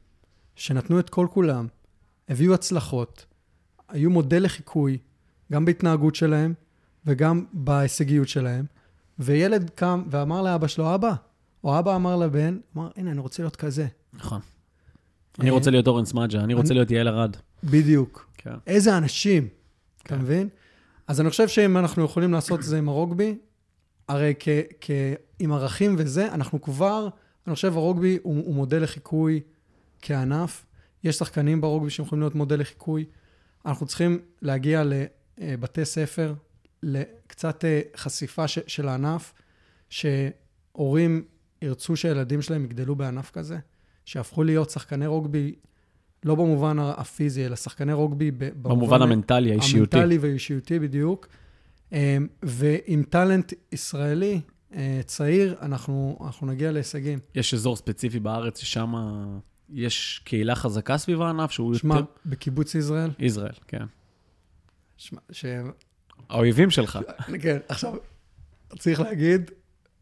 שנתנו את כל כולם, הביאו הצלחות, היו מודל לחיקוי, גם בהתנהגות שלהם וגם בהישגיות שלהם, וילד קם ואמר לאבא שלו, אבא, או אבא אמר לבן, אמר, הנה, אני רוצה להיות כזה. נכון. אני רוצה להיות אורן סמאג'ה, אני רוצה להיות יעל ארד. בדיוק. כן. איזה אנשים, אתה מבין? אז אני חושב שאם אנחנו יכולים לעשות את זה עם הרוגבי, הרי כ, כ, עם ערכים וזה, אנחנו כבר, אני חושב הרוגבי הוא, הוא מודל לחיקוי כענף. יש שחקנים ברוגבי שיכולים להיות מודל לחיקוי. אנחנו צריכים להגיע לבתי ספר, לקצת אה, חשיפה ש, של הענף, שהורים ירצו שהילדים שלהם יגדלו בענף כזה, שיהפכו להיות שחקני רוגבי, לא במובן הפיזי, אלא שחקני רוגבי במובן, במובן המנטלי, האישיותי. המנטלי והאישיותי בדיוק. אמ, ועם טאלנט ישראלי אה, צעיר, אנחנו, אנחנו נגיע להישגים. יש אזור ספציפי בארץ ששם יש קהילה חזקה סביב הענף, שהוא שמה, יותר... בקיבוץ ישראל? ישראל, כן. שמה, ש... האויבים שלך. כן, עכשיו, צריך להגיד,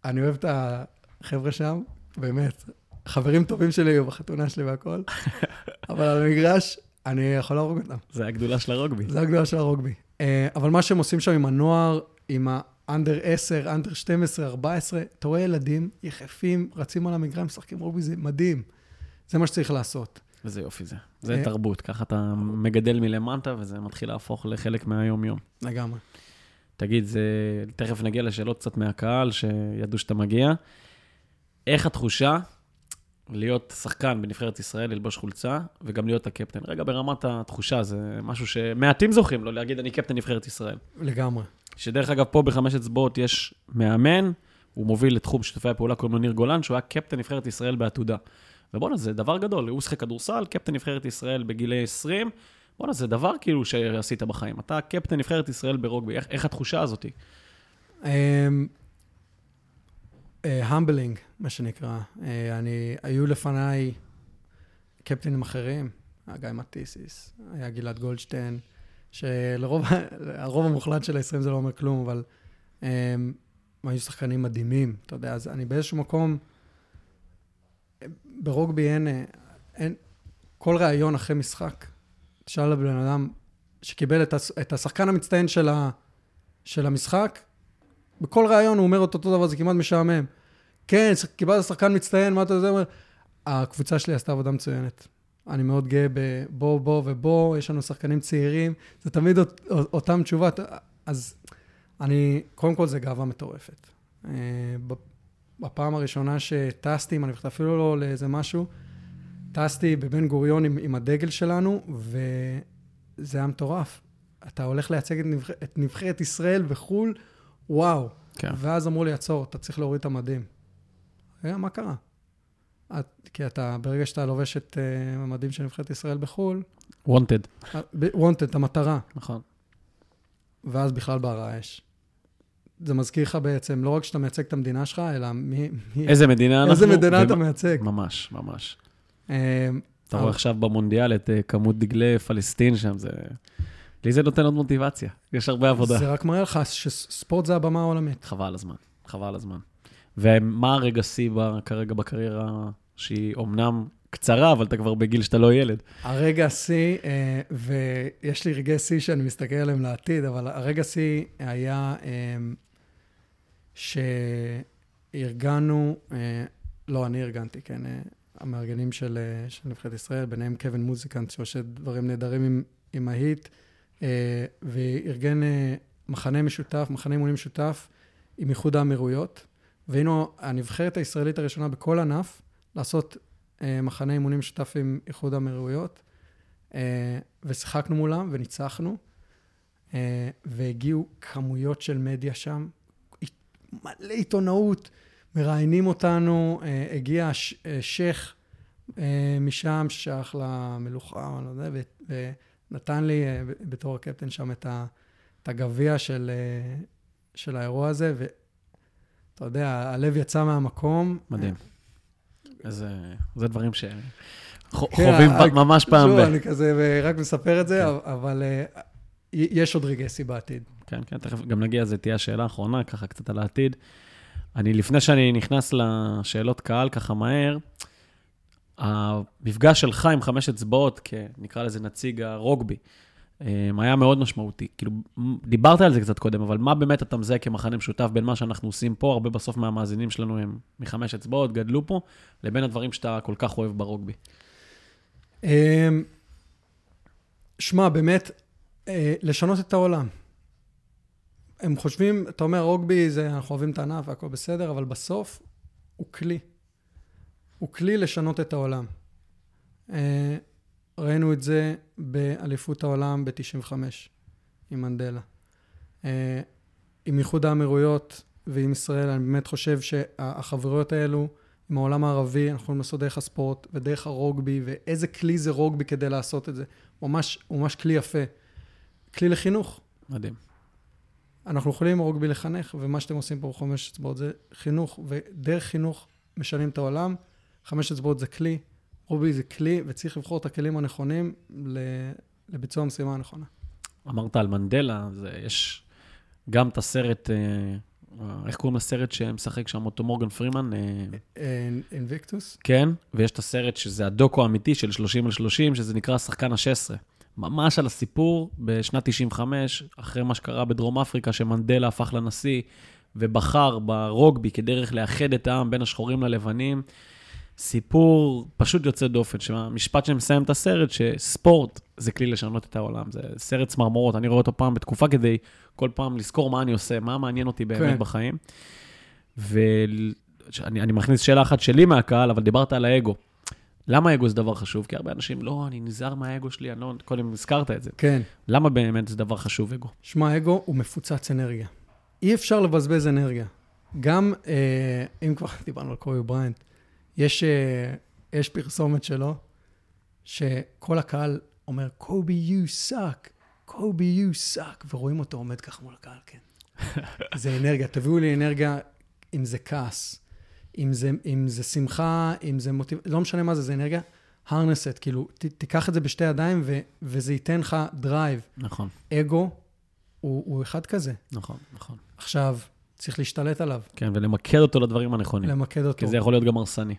אני אוהב את החבר'ה שם, באמת. חברים טובים שלי היו בחתונה שלי והכל, אבל על המגרש, אני יכול להרוג אותם. זה הגדולה של הרוגבי. זה הגדולה של הרוגבי. אה, אבל מה שהם עושים שם עם הנוער, עם האנדר 10, אנדר 12, 14, אתה רואה ילדים יחפים, רצים על המגרש, משחקים רוגבי, זה מדהים. זה מה שצריך לעשות. וזה יופי זה. זה אה, תרבות, ככה אתה מגדל מלמטה וזה מתחיל להפוך לחלק מהיום-יום. לגמרי. תגיד, זה... תכף נגיע לשאלות קצת מהקהל, שידעו שאתה מגיע. איך התחושה להיות שחקן בנבחרת ישראל, ללבוש חולצה, וגם להיות הקפטן? רגע, ברמת התחושה, זה משהו שמעטים זוכים לו, להגיד, אני קפטן נבחרת ישראל. לגמרי. שדרך אגב, פה בחמש אצבעות יש מאמן, הוא מוביל לתחום שיתופי הפעולה, קוראים לו ניר גולן, שהוא היה קפטן נבחרת ישראל בעתודה. ובואנה, זה דבר גדול, הוא שחק כדורסל, קפטן נבחרת ישראל בגילי 20, בואנה, זה דבר כאילו שעשית בחיים. אתה קפטן נבחרת ישראל ברוגבי, איך, איך התחושה הזאתי? המבלינג, um, uh, מה שנקרא. Uh, אני, היו לפניי קפטנים אחרים, היה גיא מטיסיס, היה גלעד גולדשטיין, שלרוב המוחלט של ה-20 זה לא אומר כלום, אבל um, היו שחקנים מדהימים, אתה יודע, אז אני באיזשהו מקום, ברוגבי אין, אין, כל ראיון אחרי משחק, תשאל לבן אדם שקיבל את, הש, את השחקן המצטיין של, ה, של המשחק, בכל ראיון הוא אומר את אותו דבר, זה כמעט משעמם. כן, קיבלת שחקן מצטיין, מה אתה יודע? הקבוצה שלי עשתה עבודה מצוינת. אני מאוד גאה בבוא, בוא ובוא, יש לנו שחקנים צעירים, זה תמיד אות, אותם תשובות. אז אני, קודם כל זה גאווה מטורפת. אה, בפעם הראשונה שטסתי, אם אני חושב אפילו לא לאיזה משהו, טסתי בבן גוריון עם, עם הדגל שלנו, וזה היה מטורף. אתה הולך לייצג את, נבח... את נבחרת ישראל בחו"ל, וואו. כן. ואז אמרו לי, עצור, אתה צריך להוריד את המדים. רגע, מה קרה? את, כי אתה, ברגע שאתה לובש את uh, המדים של נבחרת ישראל בחו"ל... wanted. wanted, את המטרה. נכון. ואז בכלל באה האש. זה מזכיר לך בעצם, לא רק שאתה מייצג את המדינה שלך, אלא מי... איזה מדינה אנחנו... איזה מדינה אתה מייצג. ממש, ממש. אמ, אתה רואה עכשיו במונדיאל את אה, כמות דגלי פלסטין שם, זה... לי זה נותן עוד מוטיבציה, יש הרבה עבודה. זה רק מראה לך שספורט זה הבמה העולמית. חבל הזמן, חבל הזמן. ומה הרגע שיא כרגע בקריירה, שהיא אומנם קצרה, אבל אתה כבר בגיל שאתה לא ילד. הרגע השיא, אה, ויש לי רגעי שיא שאני מסתכל עליהם לעתיד, אבל הרגע השיא היה אה, שארגנו, לא, אני ארגנתי, כן, המארגנים של, אה, של נבחרת ישראל, ביניהם קווין מוזיקנט, שעושה דברים נהדרים עם, עם ההיט, אה, וארגן אה, מחנה משותף, מחנה אימונים משותף עם איחוד האמירויות. והיינו הנבחרת הישראלית הראשונה בכל ענף לעשות מחנה אימונים משותף עם איחוד האמירויות, ושיחקנו מולם וניצחנו, והגיעו כמויות של מדיה שם, מלא עיתונאות. מראיינים אותנו, אה, הגיע אה, שייח' אה, משם ששייך למלוכה, לא יודע, ונתן לי בתור הקפטן שם את, הגביע של, אה, של האירוע הזה, ואתה יודע, הלב יצא מהמקום. מדהים. איזה, זה דברים ש... כן, חווים ה- ממש פעם ב... אני כזה רק מספר את זה, כן. אבל אה, יש עוד שיא בעתיד. כן, כן, תכף גם נגיע, זו תהיה השאלה האחרונה, ככה קצת על העתיד. אני, לפני שאני נכנס לשאלות קהל ככה מהר, המפגש שלך עם חמש אצבעות, כנקרא לזה נציג הרוגבי, היה מאוד משמעותי. כאילו, דיברת על זה קצת קודם, אבל מה באמת אתה מזהה כמחנה משותף בין מה שאנחנו עושים פה, הרבה בסוף מהמאזינים שלנו הם מחמש אצבעות, גדלו פה, לבין הדברים שאתה כל כך אוהב ברוגבי. אמ, שמע, באמת, אה, לשנות את העולם. הם חושבים, אתה אומר, רוגבי זה, אנחנו אוהבים את הענף והכל בסדר, אבל בסוף הוא כלי. הוא כלי לשנות את העולם. ראינו את זה באליפות העולם ב-95, עם מנדלה. אה, עם איחוד האמירויות ועם ישראל, אני באמת חושב שהחברויות האלו עם העולם הערבי, אנחנו יכולים לעשות דרך הספורט ודרך הרוגבי, ואיזה כלי זה רוגבי כדי לעשות את זה. ממש, ממש כלי יפה. כלי לחינוך. מדהים. אנחנו יכולים רוגבי לחנך, ומה שאתם עושים פה בחמש אצבעות זה חינוך, ודרך חינוך משנים את העולם. חמש אצבעות זה כלי, רוגבי זה כלי, וצריך לבחור את הכלים הנכונים לביצוע המשימה הנכונה. אמרת על מנדלה, זה, יש גם את הסרט, אה, איך קוראים לסרט שמשחק שם אותו מורגן פרימן? אה, אה, אינביקטוס? כן, ויש את הסרט שזה הדוקו האמיתי של 30 על 30, שזה נקרא שחקן ה-16. ממש על הסיפור בשנת 95, אחרי מה שקרה בדרום אפריקה, שמנדלה הפך לנשיא ובחר ברוגבי כדרך לאחד את העם בין השחורים ללבנים. סיפור פשוט יוצא דופן, שהמשפט שמסיים את הסרט, שספורט זה כלי לשנות את העולם. זה סרט צמרמורות, אני רואה אותו פעם בתקופה כדי כל פעם לזכור מה אני עושה, מה מעניין אותי באמת כן. בחיים. ואני אני מכניס שאלה אחת שלי מהקהל, אבל דיברת על האגו. למה אגו זה דבר חשוב? כי הרבה אנשים, לא, אני נזהר מהאגו שלי, אני לא, קודם הזכרת את זה. כן. למה באמת זה דבר חשוב, אגו? שמע, אגו הוא מפוצץ אנרגיה. אי אפשר לבזבז אנרגיה. גם, אה, אם כבר דיברנו על קובי בריינט, יש, אה, יש פרסומת שלו, שכל הקהל אומר, קובי, you suck, קובי, you suck, ורואים אותו עומד ככה מול הקהל, כן. זה אנרגיה, תביאו לי אנרגיה, אם זה כעס, אם זה, אם זה שמחה, אם זה מוטיב... לא משנה מה זה, זה אנרגיה, harness it, כאילו, ת, תיקח את זה בשתי ידיים ו, וזה ייתן לך drive. נכון, אגו הוא, הוא אחד כזה. נכון, נכון. עכשיו, צריך להשתלט עליו, כן, ולמקד אותו לדברים הנכונים. למקד אותו. כי זה יכול להיות גם הרסני.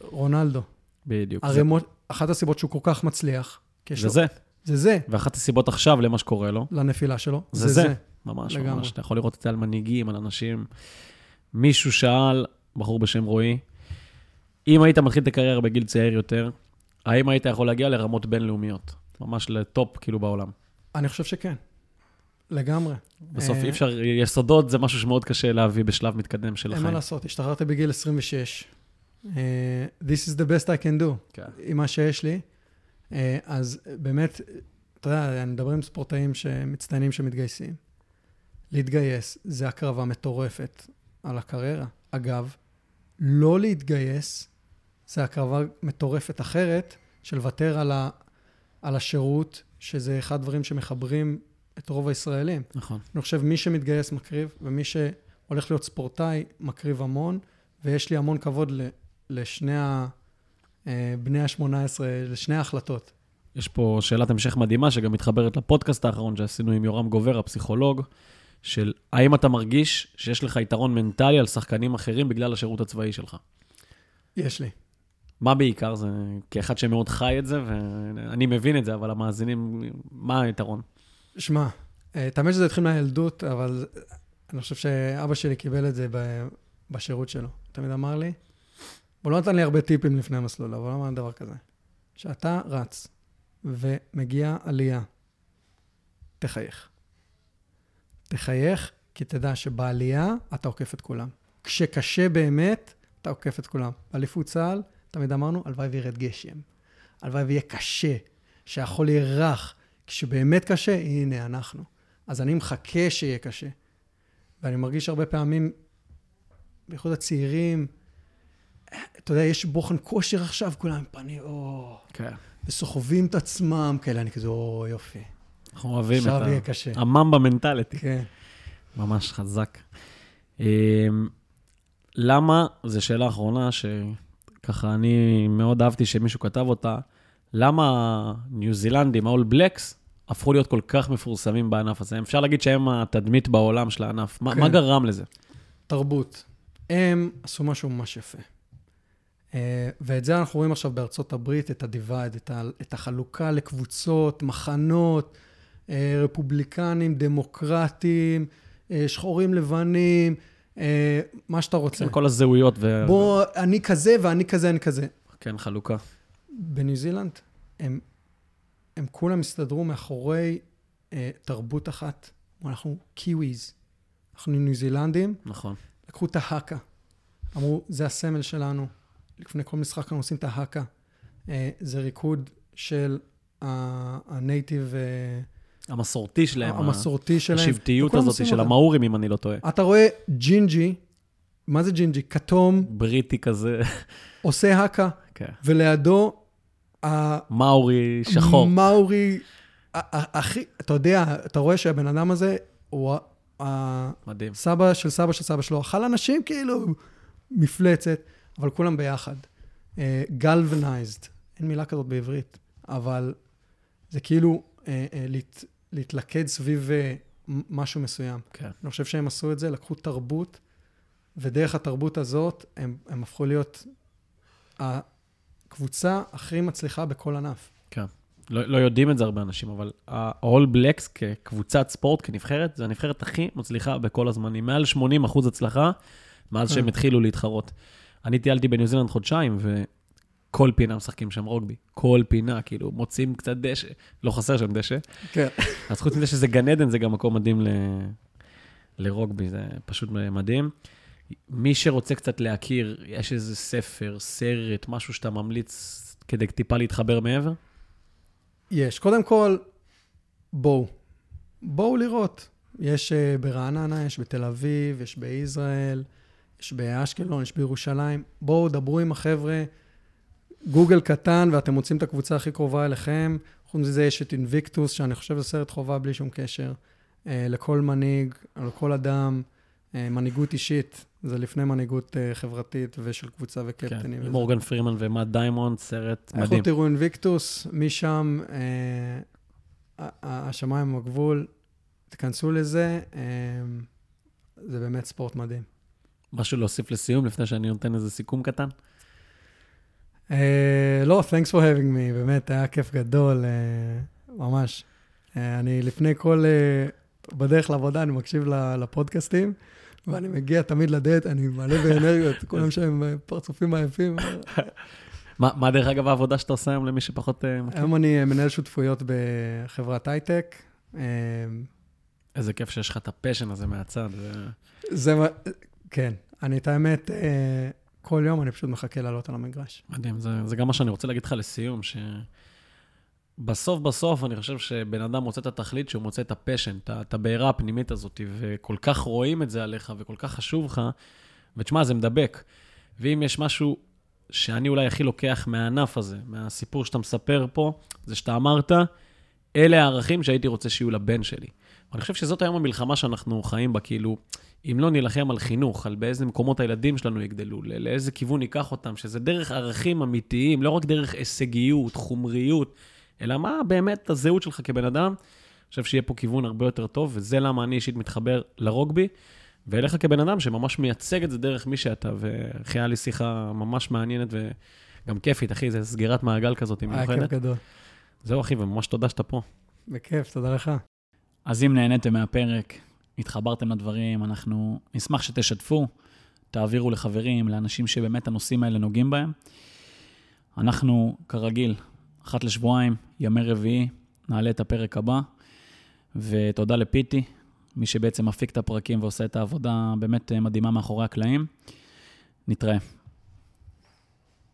רונלדו. בדיוק. הרי זה. אחת הסיבות שהוא כל כך מצליח, יש זה זה. זה זה, ואחת הסיבות עכשיו למה שקורה לו, לנפילה שלו. זה זה. ממש, לגמרי. ממש. אתה יכול לראות את זה על מנהיגים, על אנשים. מישהו שאל, בחור בשם רועי, אם היית מתחיל את הקריירה בגיל צעיר יותר, האם היית יכול להגיע לרמות בינלאומיות? ממש לטופ, כאילו, בעולם. אני חושב שכן. לגמרי. בסוף אה, אי אפשר, יסודות זה משהו שמאוד קשה להביא בשלב מתקדם של אין מה החיים. לעשות, השתחררתי בגיל 26. אה, This is the best I can do, כן. עם מה שיש לי. אה, אז באמת, אתה יודע, אני מדבר עם ספורטאים שמצטיינים שמתגייסים. להתגייס זה הקרבה מטורפת על הקריירה. אגב, לא להתגייס זה הקרבה מטורפת אחרת של לוותר על, ה, על השירות, שזה אחד הדברים שמחברים את רוב הישראלים. נכון. אני חושב מי שמתגייס מקריב, ומי שהולך להיות ספורטאי מקריב המון, ויש לי המון כבוד ל, לשני ה... אה, בני ה-18, לשני ההחלטות. יש פה שאלת המשך מדהימה, שגם מתחברת לפודקאסט האחרון שעשינו עם יורם גובר, הפסיכולוג, של האם אתה מרגיש שיש לך יתרון מנטלי על שחקנים אחרים בגלל השירות הצבאי שלך? יש לי. מה בעיקר? זה כאחד שמאוד חי את זה, ואני מבין את זה, אבל המאזינים, מה היתרון? שמע, אה, תאמין שזה התחיל מהילדות, אבל אני חושב שאבא שלי קיבל את זה בשירות שלו. תמיד אמר לי, הוא לא נתן לי הרבה טיפים לפני המסלול, אבל הוא אמר דבר כזה, שאתה רץ ומגיע עלייה, תחייך. תחייך, כי תדע שבעלייה אתה עוקף את כולם. כשקשה באמת, אתה עוקף את כולם. באליפות צה"ל, תמיד אמרנו, הלוואי וירד גשם. הלוואי ויהיה קשה, שהחול יהיה רך. כשבאמת קשה, הנה אנחנו. אז אני מחכה שיהיה קשה. ואני מרגיש הרבה פעמים, בייחוד הצעירים, אתה יודע, יש בוחן כושר עכשיו, כולם פנים, או... כן. וסוחבים את עצמם כאלה, אני כזה, או, יופי. אנחנו אוהבים את עכשיו ה... יהיה קשה. הממבה מנטליטי. כן. ממש חזק. אמ, למה, זו שאלה אחרונה שככה אני מאוד אהבתי שמישהו כתב אותה, למה ניו זילנדים, ה-all blacks, הפכו להיות כל כך מפורסמים בענף הזה? אפשר להגיד שהם התדמית בעולם של הענף. כן. מה גרם לזה? תרבות. הם עשו משהו ממש יפה. אה, ואת זה אנחנו רואים עכשיו בארצות הברית, את ה-divide, את, ה- את החלוקה לקבוצות, מחנות, אה, רפובליקנים, דמוקרטים, אה, שחורים לבנים, מה שאתה רוצה. כן, כל הזהויות ו... בוא, אני כזה ואני כזה, אני כזה. כן, חלוקה. בניו זילנד, הם, הם כולם הסתדרו מאחורי אה, תרבות אחת. אנחנו קיוויז. אנחנו ניו זילנדים, נכון. לקחו את ההאקה. אמרו, זה הסמל שלנו. לפני כל משחק אנחנו עושים את ההאקה. אה, זה ריקוד של ה native המסורתי שלהם, המסורתי שלהם. השבטיות הזאת של אותה. המאורים, אם אני לא טועה. אתה רואה ג'ינג'י, מה זה ג'ינג'י? כתום, בריטי כזה, עושה האקה, כן. ולידו ה- מאורי שחור. מאורי, הכי, אתה יודע, אתה רואה שהבן אדם הזה הוא מדהים. סבא של סבא של סבא שלו, אכל אנשים כאילו מפלצת, אבל כולם ביחד. גלבנייזד, אין מילה כזאת בעברית, אבל זה כאילו אה, אה, להת, להתלכד סביב אה, משהו מסוים. כן. אני חושב שהם עשו את זה, לקחו תרבות, ודרך התרבות הזאת הם, הם הפכו להיות הקבוצה הכי מצליחה בכל ענף. כן. לא, לא יודעים את זה הרבה אנשים, אבל ה-all blacks כקבוצת ספורט, כנבחרת, זה הנבחרת הכי מצליחה בכל הזמנים. מעל 80 אחוז הצלחה מאז כן. שהם התחילו להתחרות. אני טיילתי בניו זילנד חודשיים, וכל פינה משחקים שם רוגבי. כל פינה, כאילו, מוצאים קצת דשא. לא חסר שם דשא. כן. אז חוץ מזה שזה גן עדן, זה גם מקום מדהים ל... לרוגבי, זה פשוט מדהים. מי שרוצה קצת להכיר, יש איזה ספר, סרט, משהו שאתה ממליץ כדי טיפה להתחבר מעבר? יש. קודם כל, בואו. בואו לראות. יש uh, ברעננה, יש בתל אביב, יש ביזרעאל, יש באשקלון, יש בירושלים. בואו, דברו עם החבר'ה. גוגל קטן, ואתם מוצאים את הקבוצה הכי קרובה אליכם. חוץ מזה יש את Invictus, שאני חושב שזה סרט חובה בלי שום קשר. אה, לכל מנהיג, לכל אדם. אה, מנהיגות אישית, זה לפני מנהיגות אה, חברתית ושל קבוצה וקפטנים. כן. מורגן פרימן ומאט דיימון, סרט מדהים. תראו Invictus, משם אה, השמיים הם הגבול, תיכנסו לזה, אה, זה באמת ספורט מדהים. משהו להוסיף לסיום, לפני שאני נותן איזה סיכום קטן? אה, לא, thanks for having me, באמת, היה כיף גדול, אה, ממש. אה, אני לפני כל, אה, בדרך לעבודה, אני מקשיב לפודקאסטים, ואני מגיע תמיד לדייט, אני מלא באנרגיות, כולם שהם אה, פרצופים עייפים. מה, דרך אגב העבודה שאתה עושה היום למי שפחות אה, מכיר? היום אני אה, מנהל שותפויות בחברת הייטק. איזה כיף שיש לך את ה passion הזה מהצד. זה מה, כן. אני, את האמת, כל יום אני פשוט מחכה לעלות על המגרש. מדהים, זה, זה גם מה שאני רוצה להגיד לך לסיום, שבסוף בסוף אני חושב שבן אדם מוצא את התכלית שהוא מוצא את ה passion, את הבעירה הפנימית הזאת, וכל כך רואים את זה עליך וכל כך חשוב לך, ותשמע, זה מדבק. ואם יש משהו שאני אולי הכי לוקח מהענף הזה, מהסיפור שאתה מספר פה, זה שאתה אמרת, אלה הערכים שהייתי רוצה שיהיו לבן שלי. ואני חושב שזאת היום המלחמה שאנחנו חיים בה, כאילו, אם לא נילחם על חינוך, על באיזה מקומות הילדים שלנו יגדלו, לא- לאיזה כיוון ניקח אותם, שזה דרך ערכים אמיתיים, לא רק דרך הישגיות, חומריות, אלא מה באמת הזהות שלך כבן אדם. אני חושב שיהיה פה כיוון הרבה יותר טוב, וזה למה אני אישית מתחבר לרוגבי, ואליך כבן אדם שממש מייצג את זה דרך מי שאתה, ואחי, היה לי שיחה ממש מעניינת וגם כיפית, אחי, זה סגירת מעגל כזאת היה כיף מיוחדת. גדול. זהו, אחי, וממש תודה שאתה פה. בכיף, תודה לך. אז אם נהניתם מהפרק, התחברתם לדברים, אנחנו נשמח שתשתפו, תעבירו לחברים, לאנשים שבאמת הנושאים האלה נוגעים בהם. אנחנו, כרגיל, אחת לשבועיים, ימי רביעי, נעלה את הפרק הבא, ותודה לפיטי, מי שבעצם מפיק את הפרקים ועושה את העבודה באמת מדהימה מאחורי הקלעים. נתראה.